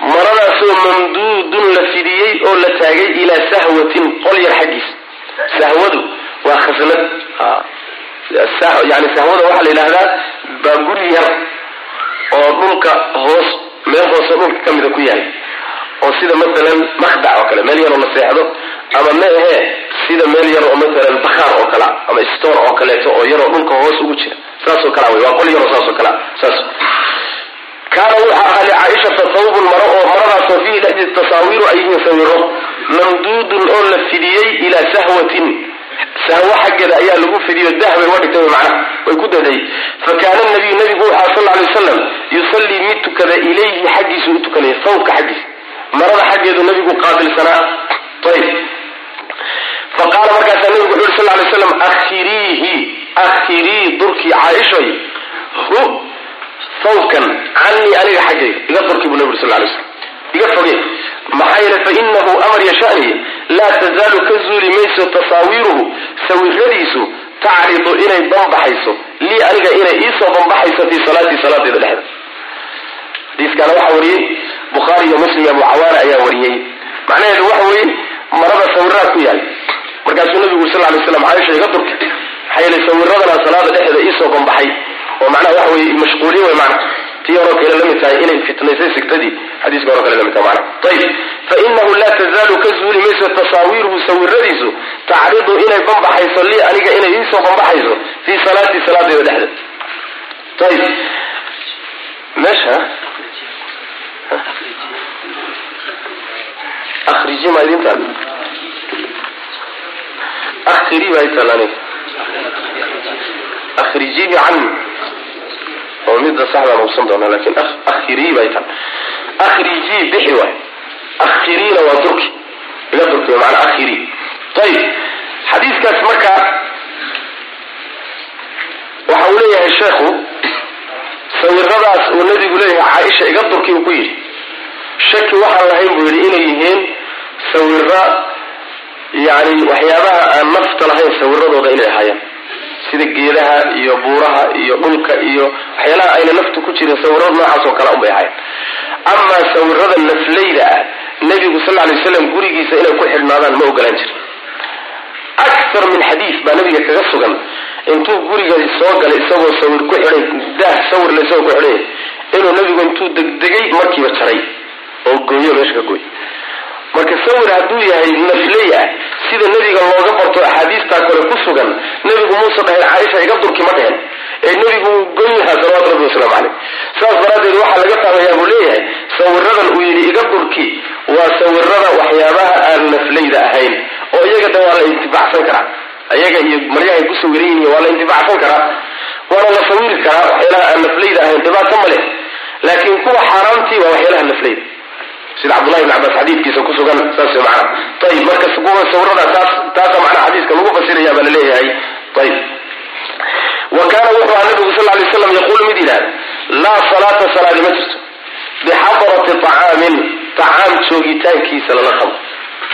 maradaasoo mamduudun la fidiyey oo la taagay ilaa sahwatin qol yar xaggiisa sahwadu waa khasnad yani sahwada waxaa la yidhahdaa baa guri yar oo dhulka hoos meel hoose dhulka ka mida ku yahay. Oo sida masalan makhdac oo kale meel yaroo la seexdo ama ma ahee sida meel yar oo masalan bakhaar oo kalea ama store oo kaleeto oo yaroo dhulka hoos ugu jira. Saasoo kalea wey waa qol yaroo saasoo kalea saas kaana wuxuu ahaa licaaishata thawbun maro oo maradaasoo fiihi dhexdiisa tasaawiiru ay yihiin sawiro mamduudun oo la fidiyey ilaa sahwatin sahwo xaggeeda ayaa lagu fidiyo dahbay uga dhigtay macnaha way ku daday fa kaana nabiyu nabigu wuxua sal alay wasalam yusallii mid tukada ilayhi xaggiisu u tukanaya sawbka xaggiisa. Marada xaggeedu nabigu qaabilsanaa ayb fa qaala markaasaa nabigu wuxu uri sal lay slam akhiriihi akhirii durkii caaishay hu sawbkan canii aniga xaggayga iga durkii buu nabi uri sal lay slam iga foge maxaa yeele fa inahu amar yashani laa tazaalu ka zuuli mayso tasaawiiruhu sawiradiisu tacridu inay banbaxayso lii aniga inay iisoo banbaxayso fii salaatii salaadeeda dhexda xadiiskaana waxaa wariyey bukhaari iyo muslim iyo abu ayaa wariyey. Macnaheedu waxa weeye marada sawiraad ku yahay markaasuu nabigu sal lay slam caaisha iga durka maxaa yeele sawiradana salaada dhexdeeda iisoo banbaxay. Oo macnaha waxa weye mashquuliye wey macna tii horoo kale la mid tahay inay fitnaysay sigtadii. Xadiiska horo kale la tahay macna. Ayib fa inahu laa tazaalu ka zuuli mayso tasaawiiruhu sawiradiisu tacridu inay banbaxayso lii aniga inay iisoo banbaxayso fii salaatii salaadeeda dhexdeed ayib meesha akriji ma idin taal? Akhiri baa itaal aniga? Akhrijihi cani oo midda saxdaan hubsan doonaa laakiin akhirii bay tan akhrijii bixi waay. Akhiriina waa durki iga durki maanaa akhirii ayib xadiiskaas marka waxa uu leeyahay sheekhu sawiradaas uu nabigu leeyahay caaisha iga durki uu ku yidhi. Shaki waxaan lahayn buu yidhi inay yihiin sawira yani waxyaabaha aan nafta lahayn sawiradooda inay ahaayeen sida geedaha iyo buuraha iyo dhulka iyo waxyaalaha ayna naftu ku jirin sawirada noocaas oo kale unbay ahayen amaa sawirada nafleyda ah nebigu sal lay waslam gurigiisa inay ku xidhnaadaan ma ogolaan jirin. Akar min xadiis baa nabiga kaga sugan intuu guriga soo galay isagoo sawir ku xidhay daah sawirle isagoo ku xidhay inuu nabigu intuu degdegay markiiba jaray oo gooyo meesha ka gooy marka sawir hadduu yahay nafley sida nebiga looga barto axaadiistaa kale ku sugan nebigu muuse dhahayn caaisha iga durki ma dhehen ee nebigu uu gon yahaa salawatu rabbi wasalaamu caleyh saas daraaddeed waxaa laga fahmayaa buu leeyahay sawiradan uu yidhi iga durki. Waa sawirada waxyaabaha aan nafleyda ahayn oo iyaga da waa la intifacsan karaa. Ayaga iyo maryahay ku sawiran yihiin waa la intifacsan karaa. Waana la sawiri karaa waxyaalaha aan nafleyda ahayn dhibaato ma leh. Laakiin kuwa xaaraamtii waa waxyaalaha nafleyda sida cabdulahi bn cabaas xadiikiisa kusugan saasw man ayb marka sawirada taasa manaa xadiiska lagu fasiraya baa la leeyahay ayb wa kaana wuxuu aha nabigu sal lay slam yaquulu mid yidhahd laa salaata salaadi ma jirto. Bixadarati acaamin tacaam joogitaankiisa lala qabo.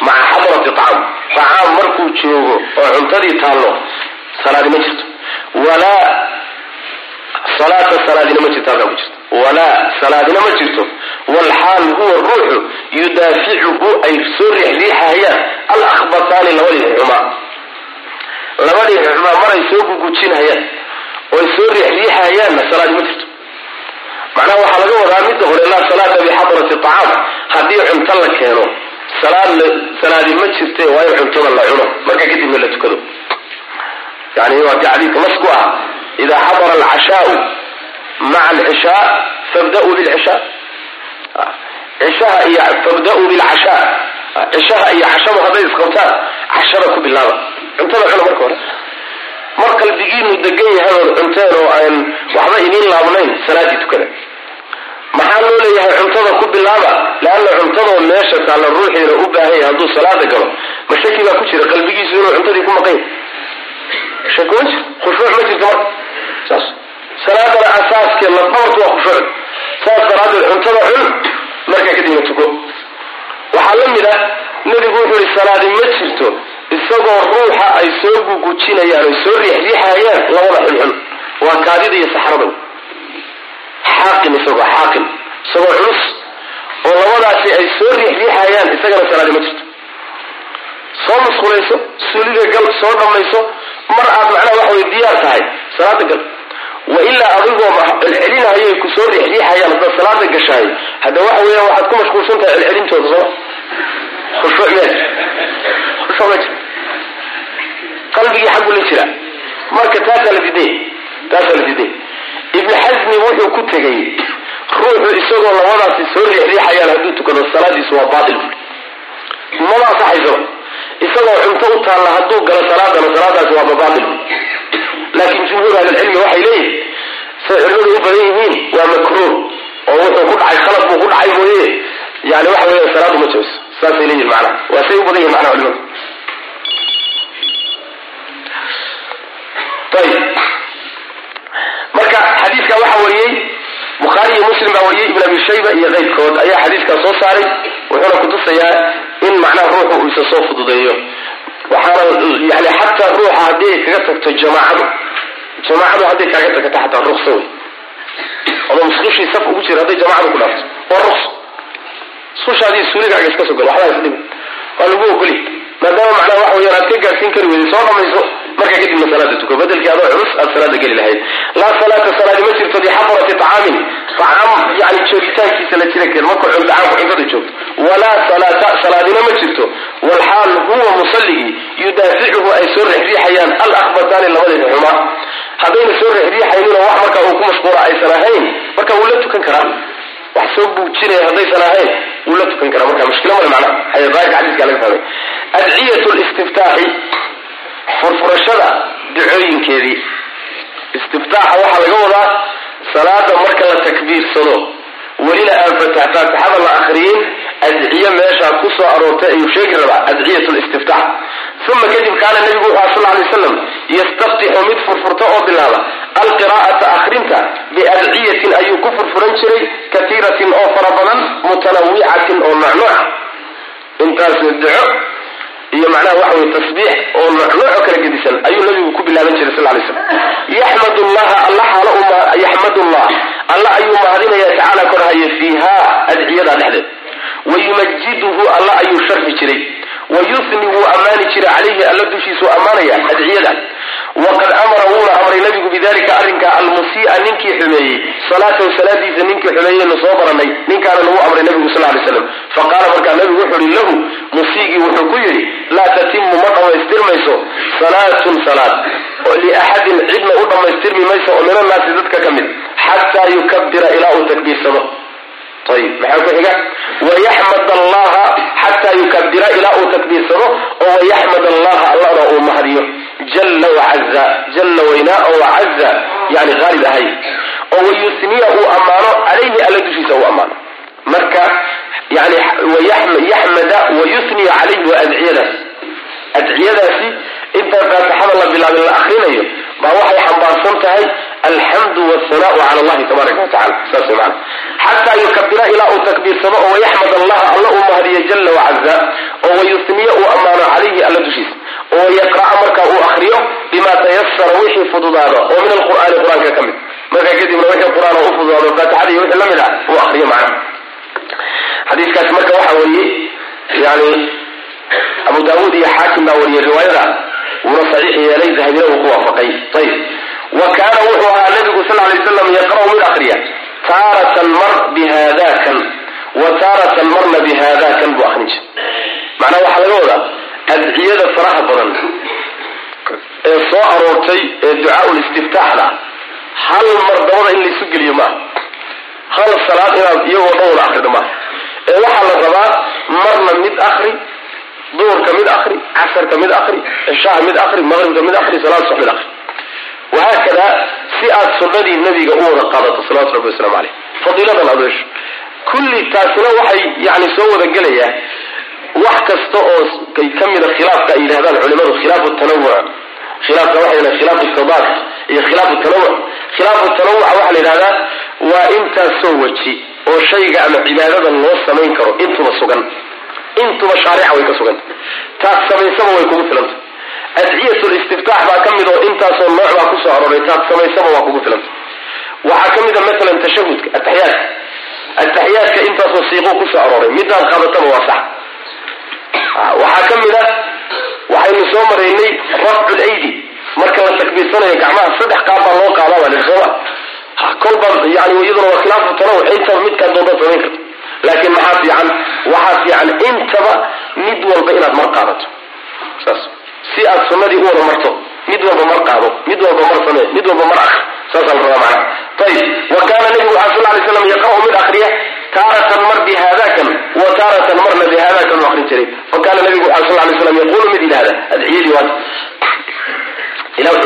Maca xadarati acaam tacaam markuu joogo oo cuntadii taallo salaadi ma jirto. Walaa salaata salaadina ma jirta ku jirto walaa salaadina ma jirto. Walxaal huwa ruuxu yudaaficuhu ay soo riixriixahayaan alahbataani labadii xumaa labadii xumaa maray soo gugujinhayaan oy soo riixriixahayaanna salaadi ma jirto. Macnaha waxaa laga wadaa midda hore laa salaata bixadrati طacaam haddii cunto la keeno salaad salaadi ma jirte waa cuntada la cuno. Marka kadibna la tukado. Yani waa ti xadiidka ah. Ida xadara alcashaau maca alcishaa fabda'uu bilcishaa cishaha iyo fabda'uu bilcashaa cishaha iyo cashadu hadday isqabtaan cashada ku bilaaba cuntada cuna marka hore mar qalbigiinu degan yahay ood cunteen oo aan waxba idiin laabnayn salaadii tukada maxaa loo leeyahay cuntada ku bilaaba leanna cuntadoo meesha taalla ruuxiina u baahan yahay hadduu salaada galo ma shaki baa ku jira qalbigiisu inuu cuntadii ku maqan yahay shaki khushuuc ma jirto marka saas salaadana asaaskeed lafdhabartu waa khushuuc saas daraaddeed cuntada cun markaa kadibna tuko. Waxaa la mid ah nebigu wuxuu yihi salaadi ma jirto isagoo ruuxa ay soo gugujinayaan oy soo riixriixayaan labada xunxun waa kaadida iyo saxrada xaaqin isagoo xaaqin. Isagoo culus oo labadaasi ay soo riixriixayaan isagana salaadi ma jirto. Soo masqulayso suuliga gal soo dhammayso mar aad macnaha waxa way diyaar tahay salaada gal wa ilaa adigoo celcelinayay ku soo riixriixayaan haddaad salaada gashaay hadda waxa weeyaan waxaad ku mashquulsan tahay celcelintooda soo. Khushuuc meel khushuuc ma jira. Qalbigii xaggu la jira marka taasaa la diiday taasaa la diiday ibni xasmi wuxuu ku tegay ruuxu isagoo labadaasi soo riixriixayaan hadduu tukado salaadiisu waa baatil. Mama ansaxaysaba isagoo cunto u taalla hadduu galo salaadana salaadaasi waa babaatil laakiin jumhuur ahlilcilmi waxay leeyihiin culimadu u badan yihiin waa makruuh oo wuxuu ku dhacay khalad buu ku dhacay mooye. Yani waxa weya salaadu ma jabso saasay leeyihiin macnaha. Waa say u badan yihiin macnaha culimadu. Ayib marka xadiidka waxaa wariyey bukhaari iyo muslim baa wariyey ibn abi shayba iyo keyrkood ayaa xadiiskaa soo saaray wuxuuna kutusayaa in macnaha ruuxu uu isa soo fududeeyo. Waxaana yani xataa ruuxa haddii ay kaga tagto jamaacadu jamaacadu hadday kaaga tagto xataa ruksa wey adoo musqushii saf ugu jira hadday jamaacadu ku dhaafto waa ruksa musqushaadii suuligaaga iska soo gal waxbaa isdhibi waa lagu ogoli. Maadaama macnaha waxa weyaan aad ka gaadhsiin kari weyday soo dhamayso markaa kadibna salaada tuko. Bedelkii adoo culus aad salaada geli lahayd. Laa salaata salaadi ma jirto bixadrati طacaamin طacaam yani joogitaankiisa la jira keen markuu dacaamku cuntada joogto. Walaa salaata salaadina ma jirto. Walxaal huwa musalligii yudaaficuhu ay soo rexriixayaan alakbataani labadeeda xumaa haddayna soo rexriixayninoo wax markaa uu ku mashquula aysan ahayn marka wuu la tukan karaa. Wax soo buujinaya haddaysan ahayn wuu la tukan karaa. Marka mushkilo male macna daahirka xadiiska laga fahmay. Adciyat listiftaaxi furfurashada ducooyinkeedii. Istiftaaxa waxaa laga wadaa salaada marka la takbiirsado welina aan fatax faatixada la akriyin adciye meeshaa ku soo aroortay ayuu sheegi rabaa adciyat listiftaax uma kadib kaana nebigu wuxu sal lay slam yastaftixu mid furfurta oo bilaaba alqiraa'ata akrinta biadciyatin ayuu ku furfuran jiray katiiratin oo fara badan mutanawicatin oo nucnuuca intaas duco iyo macnaha waxa weye tasbiix oo nucnuuco kala gedisan ayuu nabigu ku bilaaban jiray sal lay slam yaxmad llaha alla xaalo yaxmad llah alla ayuu mahadinaya tacaala korhaye fiiha adciyada dhexdeed wayumajiduhu alla ayuu sharfi jiray wayusni wuu ammaani jiray calayhi alla dushiisuu ammaanaya adciyada waqad amara wuuna amray nabigu bidalika arrinka almusii'a ninkii xumeeyey salaatahu salaadiisa ninkii xumeeyeynu soo baranay ninkaana lagu amray nabigu sal lay slam faqaala markaa nabigu wuxuu ihi lahu musiigii wuxuu ku yidhi laa tatimu ma dhammaystirmayso salaatun salaad liaxadin cidna u dhammaystirmi mayso oo min annaasi dadka ka mid xataa yukabira ilaa uu takbiirsado ayib maxaa ku xiga? wayaxmad allaha xataa yukabira ilaa uu takbiirsado oo wayaxmad allaha allana uu mahadiyo. jalla wacaza jalla weynaa oo wacaza yani haalib ahay. oo wayusniya uu ammaano calayhi alla dushiisa uu ammaano marka yani yaxmada wayusniya calayhi waa adciyadaas adciyadaasi intaan faatixada la bilaabin la akrinayo baa waxay xambaarsan tahay alxamdu wsanaau cala allahi tabaaraka watacala saas maana xataa yukabira ilaa uu takbiirsado oo wayaxmad allaha alla uu mahadiyo jalla wacaza oo wayusniya uu ammaano calayhi alla dushiisa oo yaqra'a marka uu akriyo bima tayasara wixii fududaado oo min alqur'aani qur'aanka ka mid. Markaa kadibna wixii qur'aan u fududaado faatixada iyo wixii la ah uu akriyo macna. Xadiiskaasi marka waxa weeye yani abu daawuud iyo xaakim baa wariyey riwaayada wuuna saxiix yeelay dahabina uu ku waafaqay. Ayib wa kaana wuxuu ahaa nabigu sal lay slam yaqra'u mid akriya taaratan mar bihadakan wa taaratan marna bihadakan buu akrin jir macnaa waxaa laga wadaa adciyada faraha badan ee soo aroortay ee ducaaul istiftaaxda hal mar dabada in laysu geliyo maaha hal salaad inaad iyagoo wada akrida maaha ee waxaa la rabaa marna mid akri duhurka mid akri casarka mid akri cishaha mid akri maqribka mid akri salaad subax mid akri wahaakada si aad sunnadii nabiga u wada qaadato salawatu rabbi waslamu caleyh fadiiladan aad hesho kulli taasina waxay yani soo wada gelayaa wax kasta oo ka mida khilaafka ay yidhahdaan culimadu khilaafu tanawuc khilaafka waxay yidhahdaan khilaafu tadaad iyo khilaafu tanawuc khilaafu tanawuca waxaa la yidhahdaa waa intaasoo weji oo shayga ama cibaadada loo samayn karo intuba sugan intuba shaarica way ka suganta taad samaysaba way kugu filanta adciyat listiftaax baa ka mid oo intaasoo nooc baa ku soo arooray taad samaysaba waa kugu filanta waxaa ka mid a maalan tashahudka ataxiyaadka ataxiyaadka intaasoo siiqo ku soo arooray midaad qaadataba waa sax. Waxaa ka mid a waxaynu soo maraynay rafcu lydi marka la takbiirsanayo gacmaha saddex qaab baa loo lihi sooma kolba yani iyaduna waa khilaafu tanawuc intaba midkaa doontaad samayn karto laakiin maxaa fiican? Waxaa fiican intaba mid walba inaad mar qaadato. Saas. Si aad sunnadii u wada marto mid walba mar qaado mid walba mar samee mid walba mar akri saasaa la rabaa macana ayib wa kaana nabigu waxaa sal lay slam yaqra'u mid akriya taaratan mar bihadakan wa taaratan marna bihadakan u akrin jiray. Fa kaana nabigu waxaa sal lay slam yaqulu mid yidhahda adciyadii waad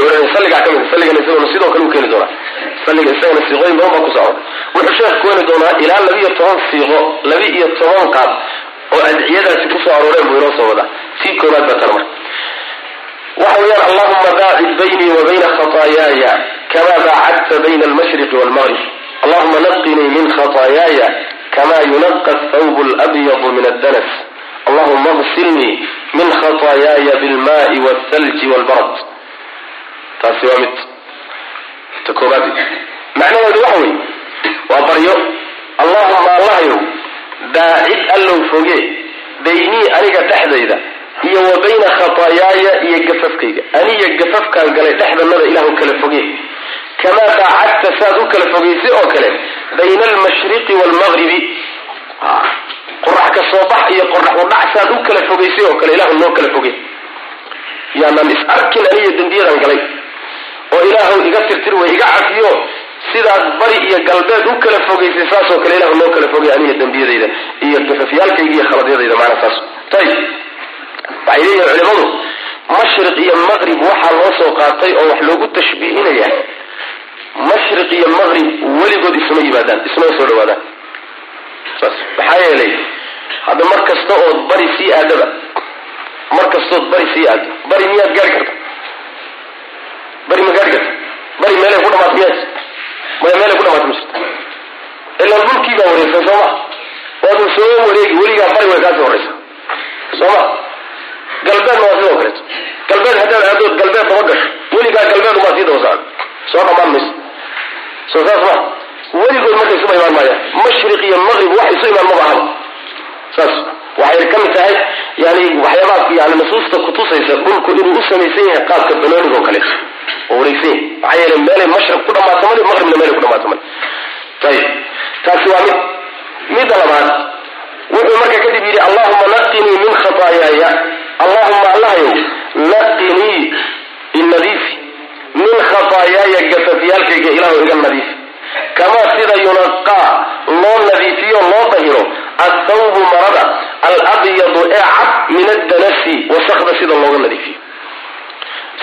ohanaya salligaa ka mid salligana isaguna sidoo kale u keeni doonaa. Salliga isagana siiqooyin badan baa ku soo arooray wuxuu sheekh keeni doonaa ilaa labiiyo toban siiqo labi-iyo toban oo adciyadaasi ku soo arooreen buu inoo soo wadaa. Tii koowaad baa tana marka. Waxa weeyaan allahuma baacid baynii wa bayna khataayaaya kama baacadta bayna almashriqi walmaqrib allahuma naqinii min khataayaaya kama yunaqa athawb alabyadu min addanas. Allahuma agsilnii min khataayaaya bilmaai walthalji walbarad taasi waa mid ta koobaad macnaheedu waxa wey waa baryo. Allahuma allahayow baacid allow foge baynii aniga dhexdayda iyo wa bayna khataayaaya iyo gafafkayga. Aniyo gafafkaan galay dhexdanada ilaahu kala foge. Kamaa baacadta saad u kala fogaysay oo kale bayna almashriqi waalmaqribi qorax ka soo bax iyo qorax udhac saad u kala fogaysay oo kale ilaahu noo kala foge. Yaanaan is arkin aniyo dembiyadan galay oo ilaahu iga tirtir way iga cafiyo. Sidaad bari iyo galbeed u kala fogaysay saasoo kale ilahu noo kala fogay aniga dembiyadayda iyo gafafyaalkayga iyo khaladyadayda maanaa saas. Ayib waxay leeyihiin culimadu mashriq iyo maqrib waxaa loo soo qaatay oo wax loogu tashbiihinaya mashriq iyo maqrib weligood isma yimaadaan ismana soo dhawaadaan saas maxaa yeelay hadda mar ood bari sii aadaba mar kastood bari sii aado bari miyaad gaari karta bari ma gaari karta bari meelay ku dhamaata miyaad maya meelay ku dhamaata ma jirto ilaan dhulkii baa wareegsan soo ma? Waadun soo wareegi weligaa bari way kaasii horeysa. Soo ma? Galbeedna waa sidoo kaleeto. Galbeed haddaad aadood galbeed daba gasho. Weligaa galbeed umaa sii daba socda soo dhamaan mayso soo saas ma? Weligood marka isuma imaan maayaan mashriq iyo maqrib wax isu imaan maba ahaba saas waxay ka mid tahay yani waxyaabaha yani nusuusta kutusaysa dhulku inuu u samaysan yahay qaabka banooniga oo kaleeto yahay maxaa yeelay meelay mashriq ku dhamaato maqribna meelay ku dhamaato ayib taasi waa mid midda labaad wuxuu marka kadib yidhi allahuma naqinii min khataayaaya allahuma allahayow naqinii inadiifi min khataayaaya gafafyaalkayga ilaahu iga nadiifi kamaa sida yunaqaa loo nadiifiyo loo dahiro athawbu marada alabyadu ee cad min addanasi wasakda sida looga nadiifiyo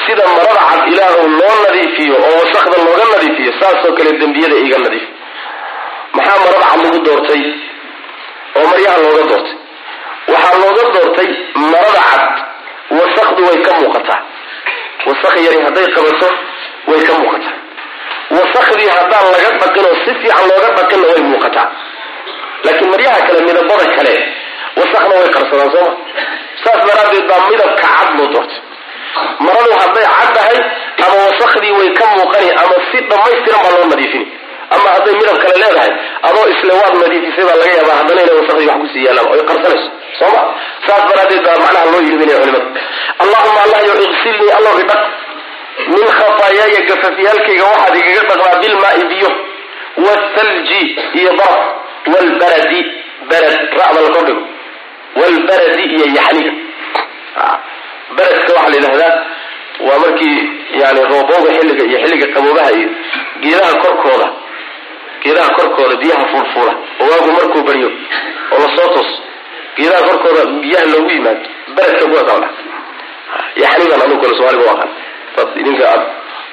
sida marada cad ilaahu loo nadiifiyo oo wasakda looga nadiifiyo saasoo kale dembiyada iga nadiif. Maxaa marada cad lagu doortay? Oo maryaha looga doortay. Waxaa looga doortay marada cad wasakdu way ka muuqataa. Wasak yari hadday qabato way ka muuqataa. Wasakdii haddaan laga dhaqin oo si fiican looga dhaqinna way muuqataa. Laakiin maryaha kale midabada kale wasakna way qarsadaan sooma saas daraaddeed baa midabka cad loo doortay maradu hadday cad tahay ama wasakdii way ka muuqani ama si dhammaystiran baa loo nadiifini ama hadday midab kale leedahay adoo isle waad nadiifisay baa laga yaabaa haddana inay wasakdii wax ku sii yaalaan oy qarsanayso. Sooma saas daraaddeed baa macnaha loo yidhibinaya culimada allahuma allah yo allow idhaq min khataayaaya gafafyaalkayga waxaad igaga dhaqdaa bilmaai biyo wathalji iyo baraf walbaradi barad ra'da la kordhigo walbaradi iyo yaxniga baradka waxaa la yidhahdaa waa markii yani roobooga xilliga iyo xilliga qaboobaha iyo geedaha korkooda geedaha korkooda biyaha fuulfuula oo waagu markuu baryo oo la soo toos geedaha korkooda biyaha loogu yimaado baradka kuwaas la yaxnigan anigu kale soomaliga u aqaan. Dad idinka aad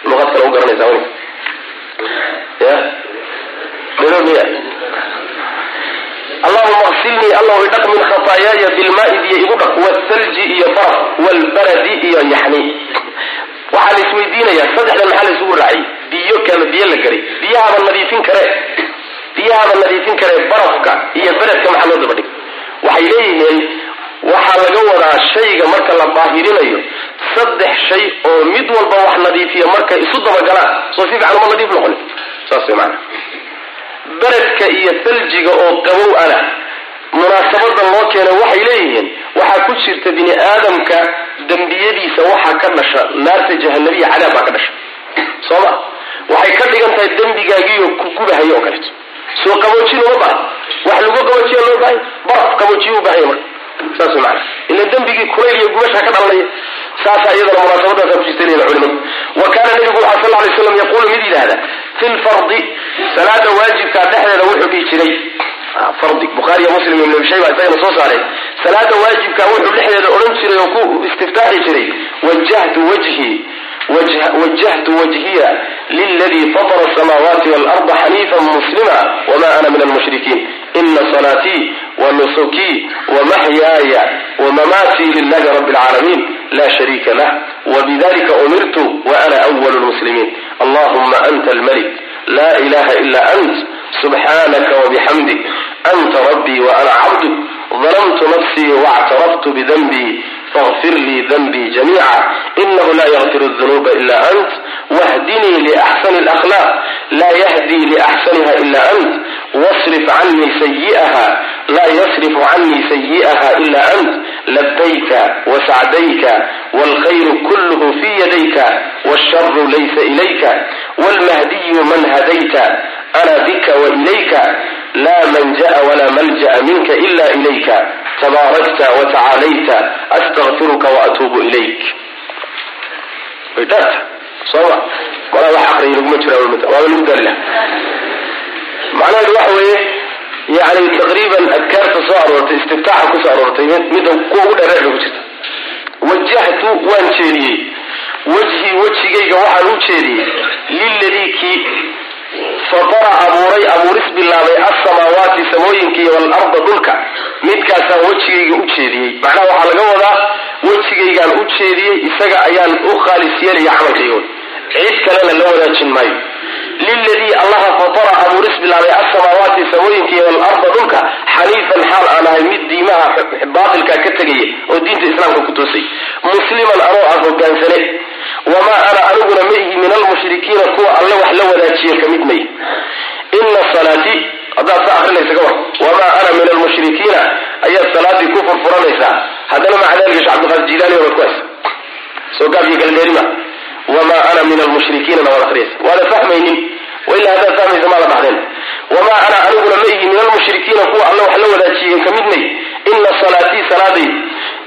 luqad kale u garanaysaa ya? Miya allahuma qsilnii allahu idhaq min khataayaaya bilmaai biyo igu dhaq wthalji iyo baraf walbaradi iyo yaxni waxaa la isweydiinayaa saddexdan maxaa la isugu raaciyay biyo kama biyo la garay. Biyahaba nadiifin kare. Biyahaba nadiifin kare barafka iyo beredka maxaa loo daba dhig waxay leeyihiin waxaa laga wadaa shayga marka la daahirinayo saddex shay oo mid walba wax nadiifiya markay isu dabagalaan soo si fiican uma nadiif noqon. Saas way maana beredka iyo thaljiga oo qabow ana. Munaasabadan loo keenay waxay leeyihiin waxaa ku jirta bini aadamka dembiyadiisa waxaa ka dhasha naarta jahanabiya cadaab baa ka dhasha. Soo ma waxay ka dhigan tahay dembigaagiiyo ku gubahayo oo kaleeto soo qaboojin uma baahan. Wax lagu qaboojiya loo bahay baraf qaboojiya u bahanya marka saas way maana ila dembigii kulayl iyo gubasha ka dhalanaya saasaa iyadana munaasabadaasa ku jirta leeyihiin culimadu wa kaana nabigu waxaa sal lay slam yaquulu mid yidhahda fi lfardi salaada waajibkaa dhexdeeda wuxuu dhihi jiray. Fardi bukhaariyo muslim ibn abi shayba isagana soo saaray salaada waajibkaa wuxuu dhexdeeda odhan jiray oo ku istiftaaxi jiray wajahtu wajhi wajahtu wajhiya liladii fatara asamaawaati waalarda xaniifan muslima wama ana min almushrikiin ina salaatii wanusukii wamaxyaaya wamamaatii lilahi rabi alcaalamiin la shariika lah wbidalika umirtu waana awal lmuslimiin allahuma anta almalik la ilaha ila ant subxaanaka wabixamdik anta rabbii waana cabduk ظلمت نفسي واعترفت بذنبي فاغفر لي ذنبي جميعا إنه لا يغفر الذنوب إلا أنت واهدني لأحسن الأخلاق لا يهدي لأحسنها إلا أنت واصرف عني سيئها لا يصرف عني سيئها إلا أنت لبيك وسعديك والخير كله في يديك والشر ليس إليك والمهدي من هديت أنا بك وإليك لا منجأ ولا ملجأ منك إلا إليك تباركت وتعاليت أستغفرك وأتوب إليك ويدات yani taqriiban adkaarta soo aroortay istiftaaxa ku aroortay midda kuwa ugu dheereexda ku jirta. Wajahtu waan jeediyey. Wajhii wejigayga waxaan u jeediyey. Liladii kii fatara abuuray abuuris bilaabay alsamaawaati samooyinkiiy waalarda dhulka. Midkaasaan wejigayga u jeediyey. Macnaha waxaa laga wadaa wejigaygaan u jeediyey isaga ayaan u khaalis yeelaya camalkaygood cid kalena la wadaajin maayo. Liladii allaha fatara abuuris bilaabay alsamaawaati samooyinkiiy waalarda dhulka xaniifan xaal aan ahay mid diimaha baatilka ka tegaya oo diinta islaamka ku toosay. Musliman anoo ah hogaansane. Wamaa ana aniguna ma ihi min almushrikiina kuwa alle wax la wadaajiya ka mid may. Ina salaatii haddaad sa akrinaysa ka wamaa ana min almushrikiina ayaad salaadii ku furfuranaysaa haddana maca cabdiqaadir jilaani waad ku haysa. Soo gaabkii kala dheerima wamaa ana min almushrikiinana waad akhriyaysa waada fahmaynin wailaa haddaad fahmaysa maada dhahdeen wamaa ana aniguna ma min almushrikiina kuwa alle wax la wadaajiya ka mid may ina salaatii salaadayda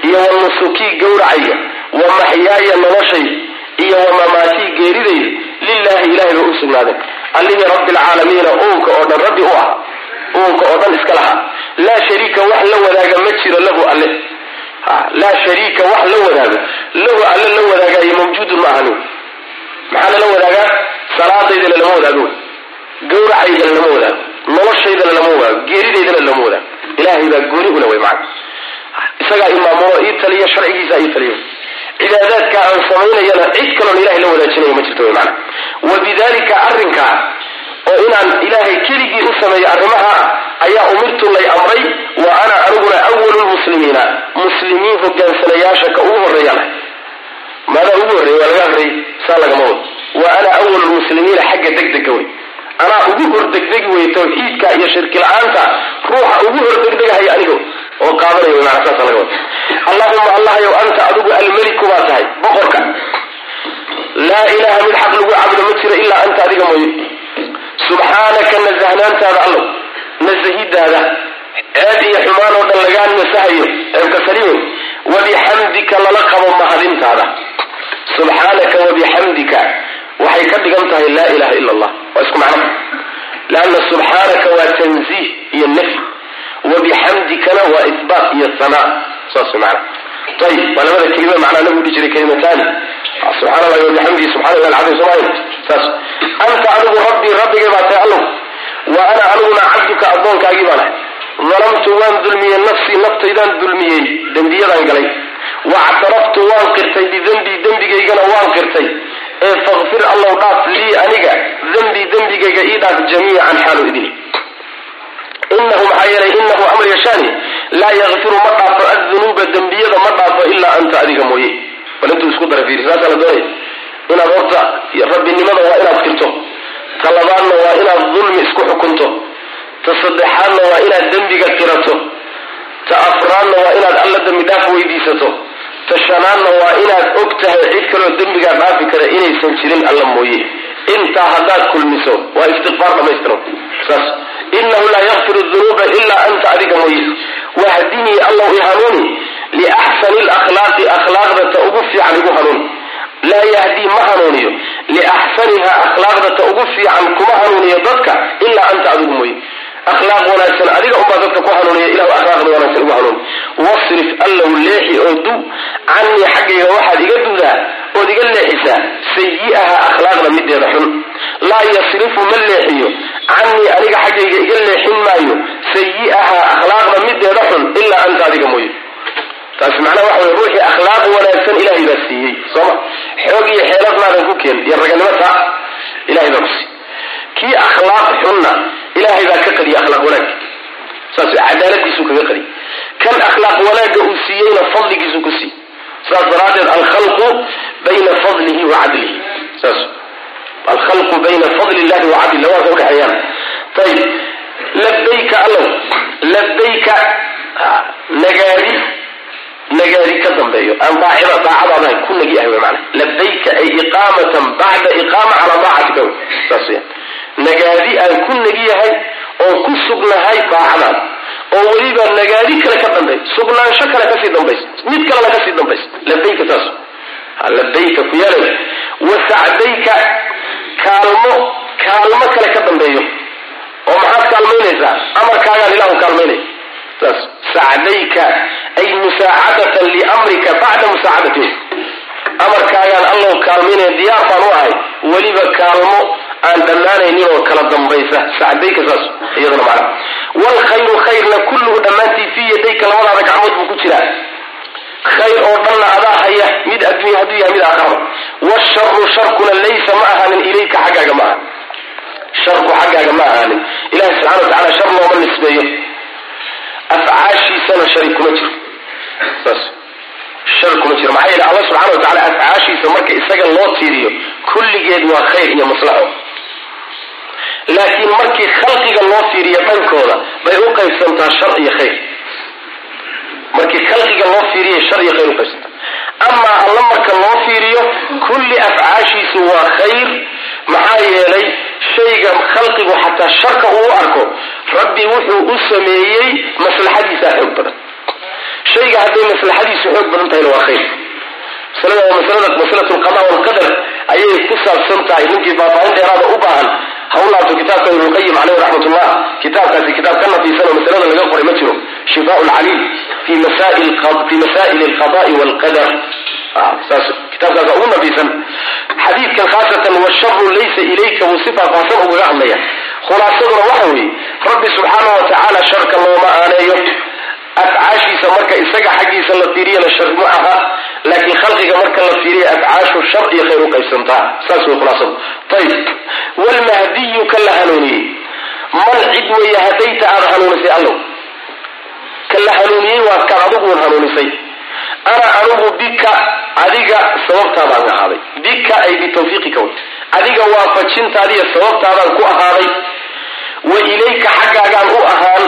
iyo wa nusukii gawracayga wa noloshay iyo wamamaatii geeridayda lilaahi ilahay bay u sugnaadeen allihii rabbi alcaalamiina uunka oo dhan rabbi u ah uunka oo dhan iska lahaa laa shariika wax la wadaaga ma jiro lahu alle laa shariika wax la wadaago. Lahu alle la wadaagaayo mawjuudun ma ahani. Maxaa lala wadaagaa? Salaadaydana lama wadaago. Gawracaydana lama wadaago. Noloshaydana lama wadaago. Geeridaydana lama wadaago. Ilaahay baa gooni ula wey macana isagaa imaamulo ii taliya sharcigiisa ii taliyo cibaadaadka aan samaynayana cid kaloon ilahay la wadaajinayo ma jirto wy maana wa arrinkaa oo inaan ilaahay keligii u sameeyo arrimaha ayaa umirtu lay amray wa ana aniguna awalu lmuslimiina muslimiin hogaansanayaasha ka ugu horreeyaan maadaa ugu horreeya waa laga horreeyey saa lagama wado wa ana awalu lmuslimiina xagga degdega wey. Anaa ugu hordegdegi wey tawxiidka iyo shirki la'aanta ruuxa ugu hordegdegahaya anigo oo qaadanaya wy maana saasa laga wado allahuma allahayow anta adigu almeliku baa tahay boqorka. Laa ilaha mid xaq lagu caabudo ma jiro ilaa anta adiga mooye subxaanaka nasahnaantaada allow nasahidaada ceeb iyo xumaan oo dhan lagaa nasahayo ceebka saliimay wabixamdika lala qabo mahadintaada. Subxaanaka wabixamdika waxay ka dhigan tahay laa ilaha ila allah waa isku macno. Leanna subxaanaka waa tanziih iyo nafy wabixamdikana waa ihbaat iyo sanaa saas mana ayib waa labada kelima macnaa nabigu dhihi jiray kelimataani. Subxana allahi wabixamdihi subxana allah alcadiim somaaya saas anta adigu rabbii rabbigay baa tahay allow. Wa ana aniguna cabduka addoonkaagii baan ahay dalamtu waan dulmiyey nafsii naftaydaan dulmiyey dembiyadaan galay. Wactaraftu waan qirtay bidembii dembigaygana waan qirtay. Ee fakfir allow dhaaf lii aniga dembii dembigayga ii dhaaf jamiican xaalu idini inahu maxaa yeelay inahu amar yashaani laa yakfiru ma dhaafo addunuuba dembiyada ma dhaafo ilaa anta adiga mooye. Bal intuu isku dara fiiri la doonaya inaad horta rabbinimada waa inaad qirto ta labaadna waa inaad dulmi isku xukunto. Ta saddexaadna waa inaad dembiga qirato ta afraadna waa inaad alla dembi dhaaf weydiisato. Ta shanaadna waa inaad og tahay cid kaloo dembigaa dhaafi kara inaysan jirin alla mooye. Intaa haddaad kulmiso waa istikfaar dhamaystiro. Saas. Inahu laa yakfiru dunuuba ilaa anta adiga mooye. Wahdinii allow i hanuuni liaxsani lakhlaaqi akhlaaqda ta ugu fiican igu hanuuni laa yahdii ma hanuuniyo. Liaxsaniha akhlaaqda ta ugu fiican kuma hanuuniyo dadka ilaa anta adigu mooye. Akhlaaq wanaagsan adiga unbaa dadka ku hanuuniya ilahu akhlaaqda wanaagsan igu hanuuni. Wasrif allow leexi oo du canii xaggayga waxaad iga duudaa ood iga leexisaa sayi'aha akhlaaqda mideeda xun. Laa yasrifu ma leexiyo canii aniga xaggayga iga leexin maayo sayi'aha akhlaaqda mideeda xun ilaa anta adiga mooye taasi macnaha waxa wey ruuxii akhlaaq wanaagsan ilahay baa siiyey sooma xoog iyo xeelad maadan ku keen iyo raganimo taa ilahay baa ku siiy kii akhlaaq xunna ilahay baa ka qadiya akhlaaq wanaag saas cadaaladiisuu kaga qadiy kan akhlaaq wanaagga uu siiyeyna fadligiisuu ku siiy saas daraaddeed alkhalqu bayna fadlihi wa cadlihi. Saas. Alkhalqu bayna fadli illahi wa cadlihi. Labadaas udhexeeyaan ayib labayka allow. Labayka nagaari nagaadi ka dambeeyo. Aan daacida daacadaadahay ku nagi ah wy maana labayka ay iqaamatan bacda iqaama calaa daacatika saas weyaan nagaadi aan ku nagi yahay oo ku sugnahay daacadaada oo weliba nagaadi kale ka dambeey sugnaansho kale ka sii dambaysa mid kalena ka sii dambaysa labayka saas. Labayka ku yeelay wa sacdayka kaalmo kaalmo kale ka dambeeyo. Oo maxaad kaalmaynaysaa amarkaagaan ilahu kaalmaynaya sacdayka ay musaacadatan liamrika bacda musaacadati amarkaagaan allow kaalmaynaya diyaar baan u ahay weliba kaalmo aan dhammaanaynin oo kala dambaysa sacdayka saas iyaduna macnaha. Waalkhayru khayrna kulluhu dhammaantii fii yadayka labadaada gacmood buu ku jiraa. Khayr oo dhanna adaa haya mid adduunya hadduu yahay mid aakhiraba washaru sharkuna laysa ma ahaanin ilayka xaggaaga ma aha sharku xaggaaga ma ahaanin. Ilahi subxana wa tacala shar looma nisbeeyo afcaashiisana shari kuma jiro. Shar kuma jiro. Maxaa yeele allah subxana wa tacala afcaashiisa marka isaga loo tiiriyo kulligeed waa khayr iyo maslaxo laakiin markii khalqiga loo fiiriyo dhankooda bay u qaybsantaa shar iyo khayr. Markii khalqiga loo fiiriyo shar iyo khayr uqaybsantaa amaa alla marka loo fiiriyo kulli afcaashiisu waa khayr. Maxaa yeelay shayga khalqigu xataa sharka uu arko rabbi wuxuu u sameeyey maslaxadiisaa xoog badan. Shayga hadday maslaxadiisu xoog badan tahayna waa khayr. Masalada waa masalatu lqada walqadar ayay ku saabsan tahay. Ninkii faafaahin dheeraada u baahan ha u laabto kitaabka ibnuqayim caleyh raxmatullah kitaabkaasi kitaab ka nafiisan oo masalada laga qoray ma jiro. Shifaa lcaliil fi masaa'il alqada'i walqadar saas kitaabkaasa ugu nafiisan xadiidkan khaasatan washaru laysa ilayka buu si faahfaahsan ugaga hadlaya khulaasaduna waxa weeye rabbi subxaana wa tacaala sharka looma aaneeyo. Afcaashiisa marka isaga xaggiisa la fiiriyana shar ma aha laakiin khalqiga marka la fiiriya afcaashu shar iyo khayr u qaybsantaa. Saas way khulaasadu. Ayib wlmahdiyu ka la hanuuniyey man cid weeye hadayta aada hanuunisay allow ka la hanuuniyey waa kaad adiguun hanuunisay. Ana anugu bika adiga sababtaadaan ahaaday. Bika ay bitawfiiqika wey adiga waafajintaadiiyo sababtaadaan ku ahaaday wa ilayka xaggaagaan u ahaan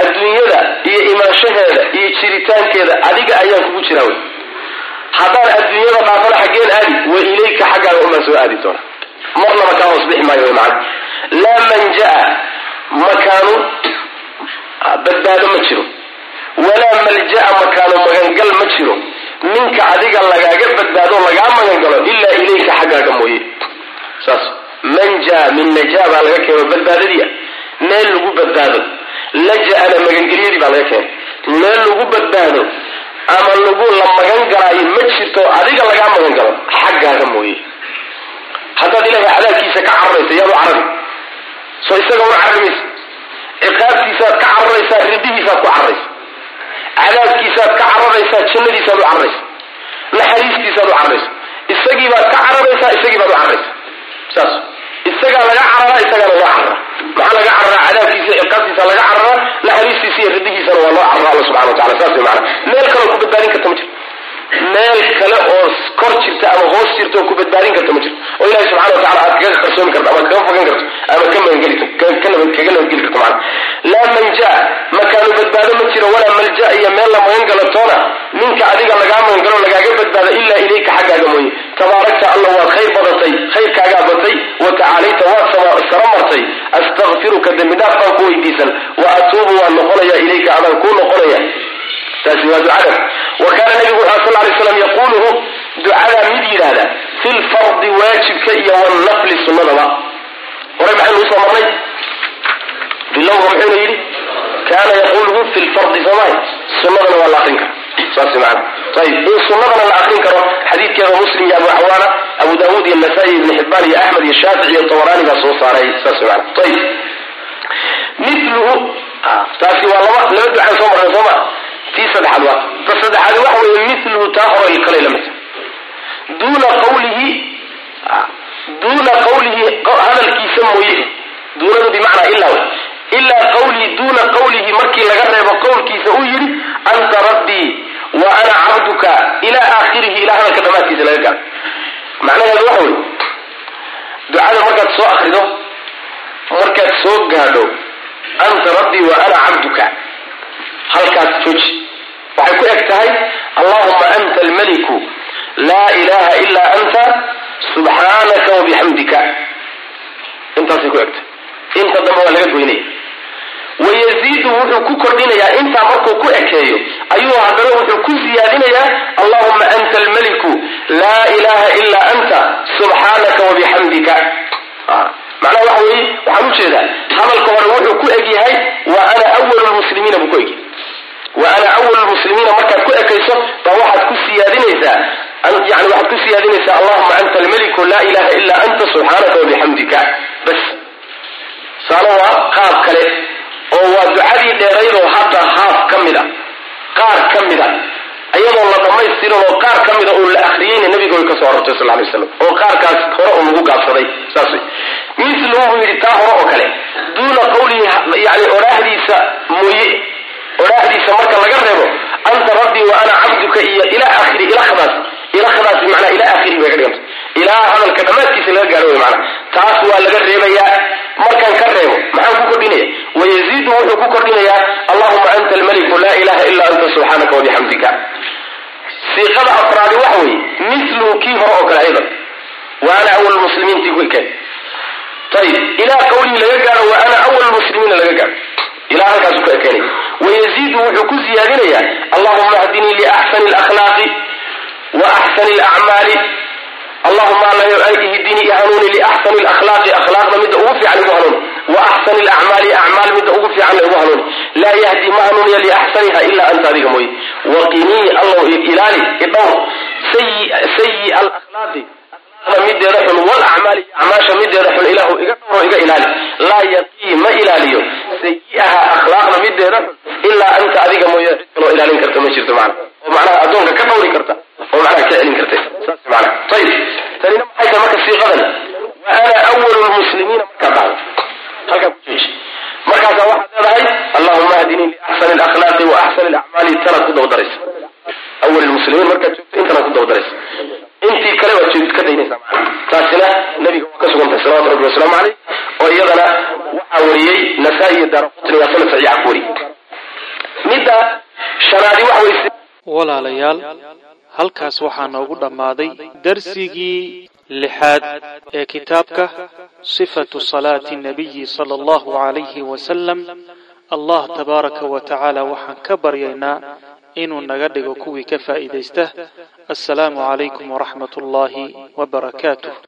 adduunyada iyo imaanshaheeda iyo jiritaankeeda adiga ayaan kugu jiraa wey. Haddaan adduunyada dhaafana xaggeen aadi wa ilayka xaggaaga umaan soo aadi doona. Marnaba kaa hoos bixi maayo wy macana laa manjaa makaanu badbaado ma jiro. Walaa malja'a makaanu magangal ma jiro. Minka adiga lagaaga badbaado lagaa magangalo ilaa ilayka xaggaaga mooye. Saas manja min najaa baa laga keeno badbaadadiia meel lagu badbaado. Laja'ana magangelyadii baa laga keenay. Meel lagu badbaado ama lagu la magan galaayo ma jirto adiga lagaa magan galo xaggaaga mooye. Haddaad ilahay cadaabkiisa ka cararaysa yaad u carabi soo isaga una cararimaysa ciqaabtiisaad ka cararaysaa ridihiisaad ku cararaysa cadaabkiisaad ka cararaysaa jannadiisaad u cararaysa naxariistiisaad u cararaysa isagiibaad ka cararaysaa isagiibaad u cararaysa saas isagaa laga cararaa isagaana loo cararaa maxaa laga cararaa cadaabkiisa ciqaabtiisa laga cararaa naxariistiisa iyo ridihiisana waa loo cararaa alla subxana wa tacala saas way maana meel kaleo ku badbaadin karta ma jirto meel kale oo kor jirta ama hoos jirta oo ku badbaadin karta ma jirto. Oo ilahi subxana wa tacala aad kaga qarsoomi karto ama kaga fogan karto ama ka kaga nabadgeli karto macana laa manja makaanu badbaado ma jiro walaa malja iyo meel la magan galo toona. Minka adiga lagaa magan galo lagaaga badbaado ilaa ilayka xaggaaga mooye. Tabaarakta alla waad khayr badatay khayrkaagaa batay wa tacaalayta waad sara martay. Astakfiruka dembi dhaaf baan ku weydiisan wa atuubu waan noqonaya ilayka adaan taasi waa ducada. Wa kaana nabigu wuxu sal lay slam yaquluhu ducadaa mid yidhaahda fi lfardi waajibka iyo wannafli sunnadaba. Horay maxaynu u soo marnay? Bilowga muxuuna yidhi kaana yaquluhu fi lfardi soomay sunnadana waa la akrin kara saas maana ayib in sunnadana la akrin karo xadiidkeeda muslim iyo abu cawaana abu daawuud iyo nasaa-i xibaan iyo axmed iyo shaafici iyo tabarani soo saaray. Saas maana ayib miluhu taasi waa laba laba ducaan soo marnay sooma tii saddexaad waa. Ta saddexaad waxa weeye miluhu taa hore kale la mid duuna qawlihi duuna qawlihi hadalkiisa mooye. Duunadu bimacnaa ilaa wey. Ilaa qawlihi duuna qawlihi markii laga reebo qowlkiisa uu yidhi anta rabbii wa ana cabduka ilaa aakhirihi. Ilaa hadalka dhammaadkiisa laga gaaro. Macnaheedu waxa wey ducada markaad soo akrido markaad soo gaadho anta rabbii wa ana cabduka. Halkaas jooji waxay ku eg tahay allahuma anta almaliku laa ilaha ilaa anta subxaanaka wabixamdika intaasay ku egtahay inta dambe waa laga goynaya wayaziidu wuxuu ku kordhinayaa intaa markuu ku ekeeyo ayuu haddana wuxuu ku siyaadinayaa allahuma anta almaliku laa ilaha ilaa anta subxaanaka wabixamdika macnaha waxa weeye waxaan u jeedaa hadalka hore wuxuu ku egyahay wa ana awalu lmuslimiina buu ku egyahay wa ana awalu lmuslimiina markaad ku ekayso baa waxaad ku siyaadinaysaa. Yani waxaad ku siyaadinaysaa allahuma anta almeliku laa ilaha illa anta subxaanaka wabixamdika bas saana waa qaab kale oo waa ducadii dheeraydoo hadda haaf ka mid a qaar ka mid a iyadoo la dhamaystirin oo qaar ka mida uu la akriyeyna nabiga way ka soo arortay sal lay slam oo qaarkaas hore uu lagu gaabsaday saas wey miluhu buu yidhi taa hore oo kale duuna qawlihi yani odhaahdiisa mooye odhaahdiisa marka laga reebo anta rabbii wa ana cabduka iyo ilaa akhiri ilahdaas ilahdaas manaa ilaa akhiri bay ka dhiganta ilaa hadalka dhammaadkiisa laga gaaro wey maana taas waa laga reebayaa markaan ka reebo maxaan ku kordhinaya? Wayaziidu wuxuu ku kordhinayaa allahuma anta almaliku laa ilaha illa anta subxaanaka wabixamdika siiqada afraadi waxa weeye miluhu kii hore oo kale aydan wa ana awal muslimiintii kulkeen ayib ilaa qawlihii laga gaaro wa ana awal muslimiina laga gaaro ilaa halkaasu ka ekeenaya wayaziidu wuxuu ku ziyaadinayaa allahuma ahdinii liaxsani alakhlaaqi wa axsani alacmaali allahuma ihdinii hanuuni liaxsani alakhlaaqi. Akhlaaqda midda ugu fiican igu hanuuni wa axsani alacmaali acmaal midda ugu fiicanna igu hanuuni laa yahdi ma hanuuniya liaxsaniha ilaa anta adiga mooye. Waqinii allow ilaali idhowr sayi alakhlaaqi mideeda xun walacmaali acmaasha mideeda xun ilaahu iga dhowro iga ilaali. Laa yaqii ma ilaaliyo. Sayi'aha akhlaaqda mideeda xun ilaa anta adiga mooye cid kaloo ilaalin karta ma jirto macna. Oo macnaha addoonka ka dhowri karta oo macnaha ka celin karta. Saas macna. Ayib tanina maxay tahay marka siiqadan. Wa ana awalu lmuslimiina markaa dhacdo halkaa ku jeeji markaasaa waxaad leedahay allahuma ahdinii liaxsani alakhlaaqi wa axsani alacmaali tanaad ku dabadaraysa awal lmuslimiin markaad joogto intanaad ku dabadaraysa intii kale waad ka daynaysaa macna taasina nabiga waa ka sugantahay salawatu rabbi wasalaamu caleyh oo iyadana waxaa wariyey nasaa-i iyo daaraqutni waa sanad saxiixa ku midda shanaadi waxa weye walaalayaal halkaas waxaa noogu dhammaaday darsigii lixaad ee kitaabka sifatu salaati nabiyi sala allahu calayhi wasalam allah tabaaraka wa tacaala waxaan ka baryaynaa inuu naga dhigo kuwii ka faa'iidaysta. Assalaamu calaykum waraxmat ullaahi wabarakaatuh